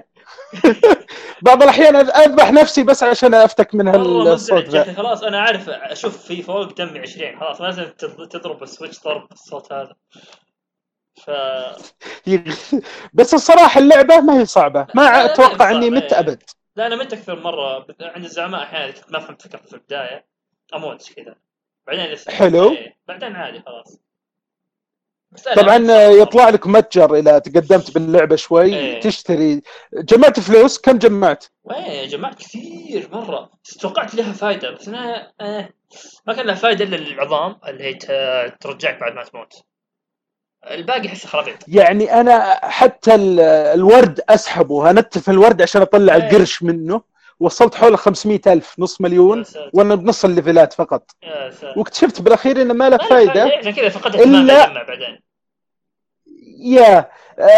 *laughs* بعض الأحيان أذبح نفسي بس عشان أفتك من هالصوت ذا أخي خلاص أنا عارف أشوف في فوق دمي 20 خلاص لازم تض- تضرب ال Switch ضرب بالصوت هذا. ف. بس الصراحة اللعبة ما هي صعبة. ما أتوقع إني مت إيه. أبد. لا أنا مت أكثر مرة. عند الزعماء أحيانا كنت ما فهمت فكرته في البداية. أموت كذا. بعدين حلو. إيه. بعدين عادي خلاص. طبعا يطلع لك متجر إذا تقدمت باللعبة شوي إيه. تشتري. جمعت فلوس؟ كم جمعت؟ وين جمعت كثير مرة. توقعت لها فائده بس أنا آه ما كان لها فائده إلا العظام اللي هي ترجعك بعد ما تموت. الباقي احسه خرابيط. يعني أنا حتى ال- الورد أسحبه. أنتف الورد عشان أطلع إيه. القرش منه. وصلت حول 500 ألف نص مليون. وأنا بنص الليفلات فقط. واكتشفت بالأخير انه ما له فائده عشان كذا فقدت تجمع بعدين. يا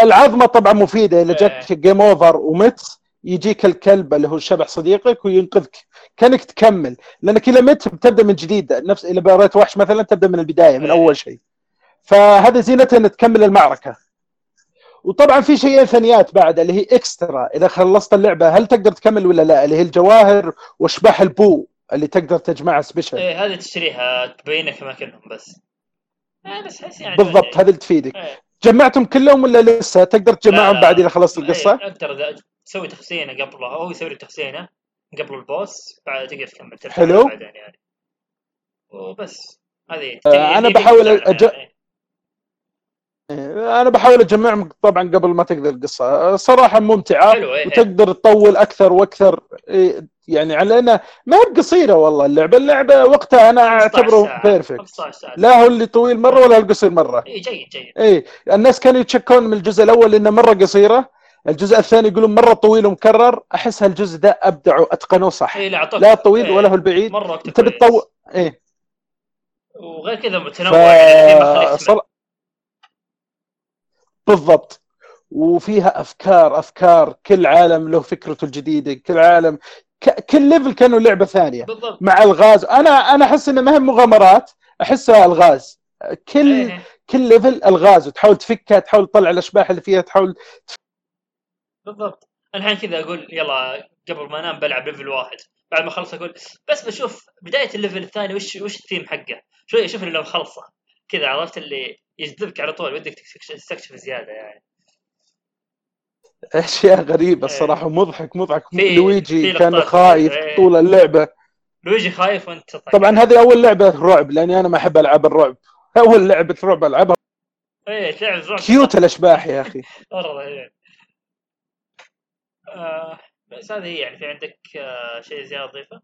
العظمة طبعا مفيدة. إذا إيه. جاك game over ومت يجيك الكلب اللي هو شبح صديقك وينقذك. كأنك تكمل. لأنك اذا مت بتبدأ من جديد. نفس إذا بريت وحش مثلا تبدأ من البداية من إيه. أول شيء. فهذا زينتها ان تكمل المعركة. وطبعا في شيئين ثانيات بعد اللي هي إكسترا. إذا خلصت اللعبة هل تقدر تكمل ولا لا؟ اللي هي الجواهر واشباح البو اللي تقدر تجمعها سبيشل إيه هذه تشتريها تبينك اماكنهم بس. آه بس احس يعني بالضبط هذه اللي تفيدك. إيه. جمعتهم كلهم ولا لسه؟ تقدر تجمعهم. بعد إذا خلصت القصة؟ إيه، أقدر تسوي تحسينه قبله هو يسوي لك تحسينه قبل ال boss بعد تقدر تكمل حلو. بعدين يعني. وبس. هذه آه، أنا هذه بحاول أج- يعني. أنا بحاول أجمعهم طبعا قبل ما تقدر القصة. صراحة ممتعة حلو إيه إيه. وتقدر تطول أكثر وأكثر إيه، يعني على انها ما هي بقصيره والله اللعبة. اللعبة وقتها أنا 15 أعتبره. perfect 15 ساعة. لا هو اللي طويل مرة ولا القصير مرة. اي جيد جيد. اي الناس كانوا يتشكون من الجزء الأول إنه مرة قصيرة. الجزء الثاني يقولون مرة طويل ومكرر. أحس هالجزء ده أبدعوا أتقنوه صح. اي لا لا الطويل إيه، ولا هو البعيد. مرة انت كويس. بتطور إيه. وغير كذا متنوع ف... يعني ما. بالضبط. وفيها أفكار أفكار كل عالم له فكرته الجديدة كل عالم ك... كل ليفل كأنه لعبة ثانية. بالضبط. مع الغاز. أنا أنا أحس إنه ما هي مغامرات أحسها الغاز. كل إيه. كل level الغاز. وتحاول تفكها تحاول تطلع الأشباح اللي فيها تحاول بالضبط. الحين كذا أقول يلا قبل ما أنام بلعب level واحد. بعد ما أخلص أقول بس بشوف بداية ال level الثاني وش وش الثيم حقه؟ شوي أشوف اللي لو مخلصه كذا عرفت اللي يجذبك على طول ودك تستكشف زيادة يعني. *laughs* أشياء غريبة إيه. الصراحة مضحك مضحك. لويجي كان خايف إيه. طول اللعبة. لويجي خايف وأنت تضحك طبعا هذه أول لعبة رعب لأني أنا ما أحب ألعاب الرعب. أول لعبة رعب ألعبها. إيه تلعب رعب. كيوت الأشباح يا أخي. *laughs* مره إيه. آه بس هذه هي يعني في عندك آه شيء زيادة تضيفه؟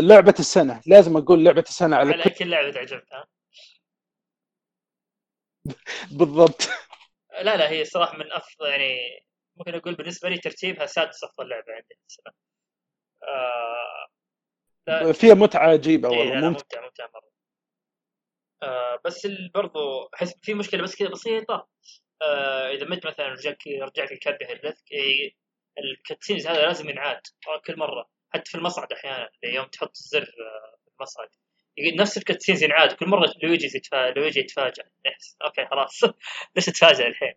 لعبة السنة. لازم أقول لعبة السنة على على كل كل لعبه تعجبك *laughs* بالضبط. لا لا هي صراحة من أفضل يعني ممكن أقول بالنسبة لي ترتيبها سادس أفضل لعبة عندي في السنة. آه فيها متعة عجيبة إيه والله لا ممتع ممتع ممتع مرة. آه بس برضو أحس في مشكلة بس كذا بسيطة. آه إذا مت مثلا رجعك رجعك الكاب يهلك إيه ال cutscenes هذا لازم ينعاد كل مرة. حتى في المصعد أحيانا يوم تحط الزر آه، في المصعد نفس ال cutscenes ينعاد كل مرة لويجي يتفاجئ لويجي يتفاجئ okay خلاص. *laughs* ليش تتفاجئ الحين؟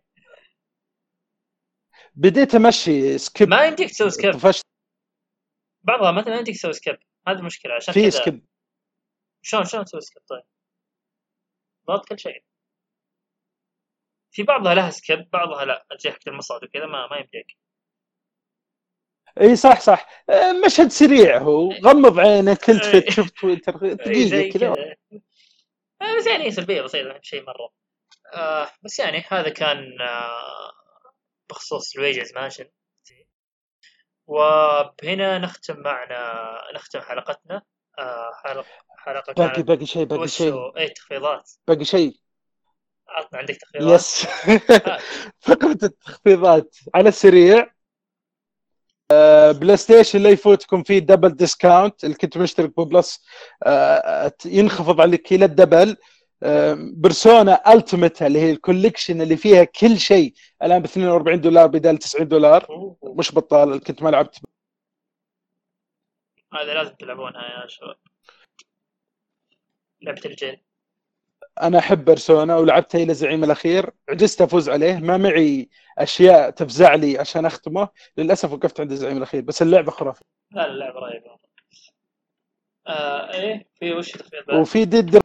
بديت أمشي skip ما يمديك تسوي skip طفشت. بعضها مثلا ما يمديك تسوي skip هذه المشكلة عشان في skip شلون شلون تسوي skip طيب؟ ضغط كل شيء. في بعضها لها skip بعضها لا تجي حق المصعد وكذا ما ما يمديك. إي صح صح. مشهد سريع هو. غمض عينك التفت. شوف تويتر دقيقة كذا. آه، بس يعني سلبية بسيطة ما شيء مرة. آه بس يعني هذا كان آه بخصوص Luigi's Mansion وبهنا نختم معنا نختم حلقتنا. آه حلقة حلقة باقي باقي شيء باقي شيء اي تخفيضات. باقي شيء عطنا عندك تخفيضات؟ yes *laughs* فقرة التخفيضات. على السريع. PlayStation لا يفوتكم فيه double discount اللي كنت مشترك ب Plus آه، ينخفض عليك إلى ال double آه، Persona Ultimate اللي هي ال collection اللي فيها كل شيء. الآن ب 42 دولار بدل 90 دولار. مش بطال كنت ما لعبت. هذا لازم تلعبونها يا شباب. لعبة الجن. أنا أحب Persona ولعبتها إلى زعيم الأخير عجزت أفوز عليه. ما معي أشياء تفزع لي عشان أختمه. للأسف وقفت عند الزعيم الأخير بس اللعبه خرافيه لا اللعبة رهيبة آه إيه؟ في وش؟ وفي Dead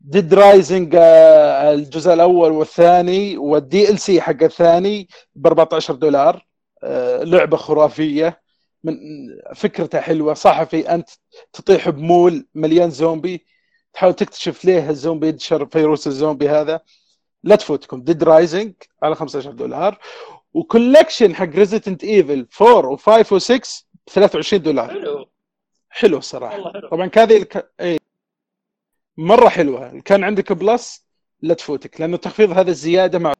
Dead Rising الجزء الأول والثاني وال DLC حق الثاني ب 14 دولار. آه، لعبة خرافية. من فكرتها حلوة. صحفي أنت تطيح بمول مليان زومبي. تحاول تكتشف ليه الزومبي ينتشر فيروس الزومبي هذا. لا تفوتكم. Dead Rising على 15 دولار. و collection حق Resident Evil 4 و5 و6 ب 23 دولار. حلو. حلو الصراحه والله حلو. طبعا كذي الك... اي مرة حلوة. كان عندك Plus لا تفوتك لأنه التخفيض هذا الزيادة مع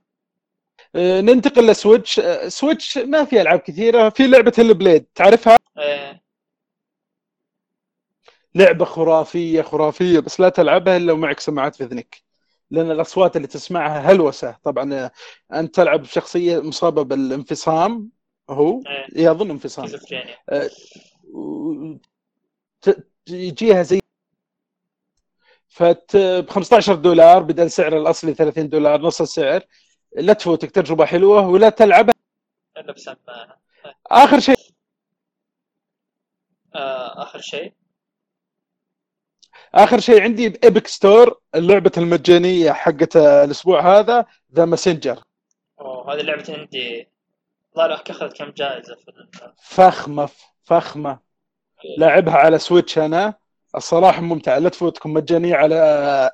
آه، ننتقل ل Switch. آه، Switch ما في ألعاب كثيرة في لعبة Hellblade تعرفها؟ إيه. لعبة خرافية خرافية بس لا تلعبها إلا ومعك سماعات في إذنك. لأن الأصوات اللي تسمعها هلوسة. طبعا آه، أنت تلعب بشخصية مصابة بالانفصام هو؟ إيه. إيه، انفصام. يجيها زي فت ب 15 دولار بدل سعر الأصلي 30 دولار نص السعر. لا تفوتك تجربة حلوة ولا تلعبها. إلا بسماعة آخر شيء. آه آخر شيء. آخر شيء عندي ب Epic Store اللعبة المجانية حقت الأسبوع هذا The Messenger أوه هذه لعبة عندي. الله لا أخذت كم جائزة في فخمة فخمة. لاعبها على Switch أنا. الصراحة ممتعة لا تفوتكم. مجانية على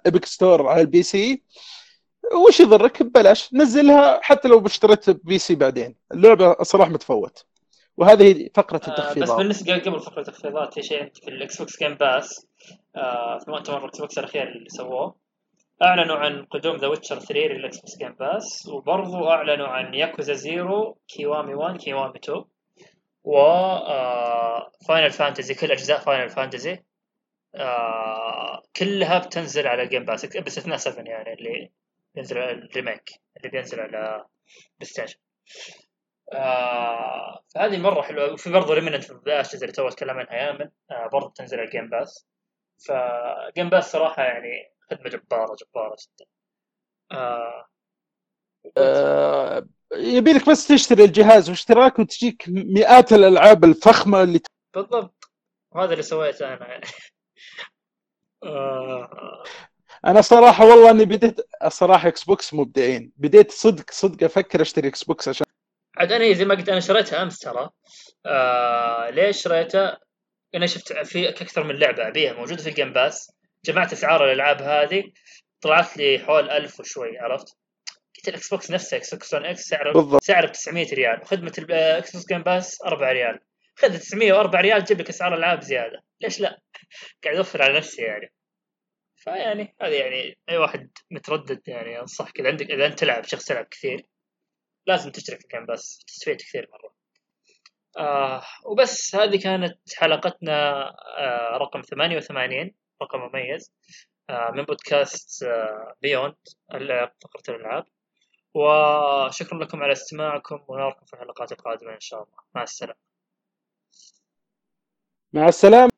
Epic Store على ال PC وش يضرك؟ ببلاش. نزلها حتى لو اشتريت PC بعدين. اللعبة الصراحة متفوت. وهذه فقرة آه، بس التخفيضات بالنسبة قبل فقرة التخفيضات في شيء في ال Xbox Game Pass آه، في مؤتمر بوكس الأخير اللي سووه. أعلنوا عن قدوم The Witcher 3 لل Xbox Game Pass وبرضو أعلنوا عن Yakuza Zero Kiwami 1 Kiwami 2 و آه، Final Fantasy كل أجزاء Final Fantasy آه، كلها بتنزل على Game Pass باستثناء 7 يعني اللي بينزل ال remake اللي بينزل على PlayStation آه فهذه مرة حلوة. وفي برضه Remnant of the اللي تو اتكلم عنها يامن آه برضه تنزل على ال Game Pass ف Game Pass صراحة يعني خدمة جبارة جبارة جدا. آه آه، يبيلك بس تشتري الجهاز واشتراك وتجيك مئات الألعاب الفخمة اللي بالضبط. وهذا اللي سويته أنا. يعني *laughs* آه أنا صراحة والله إني بديت الصراحه Xbox مبدعين بديت صدق صدق أفكر أشتري Xbox عشان عاد أنا زي ما قلت أنا شريتها أمس ترى. آه ليش شريتها؟ أنا شفت في أكثر من لعبة أبيها موجودة في ال Game Pass جمعت أسعار الألعاب هذه طلعت لي حول ألف وشوي عرفت؟ قلت ال Xbox نفسه Xbox 1 X سعره بالضبط. سعره ب 900 ريال وخدمة ال Xbox Game Pass 4 ريال خذ 904 ريال تجيب لك أسعار ألعاب زيادة ليش لا؟ قاعد أوفر على نفسي يعني فيعني هذه يعني أي واحد متردد يعني أنصح كذا عندك إذا أنت تلعب شخص تلعب كثير لازم تشترك في ال Game Pass تستفيد كثير مرة آه وبس هذه كانت حلقتنا آه رقم 88 رقم مميز آه من بودكاست آه Beyond فقرة الألعاب. وشكرا لكم على استماعكم ونراكم في الحلقات القادمة إن شاء الله. مع السلامة. مع السلامة.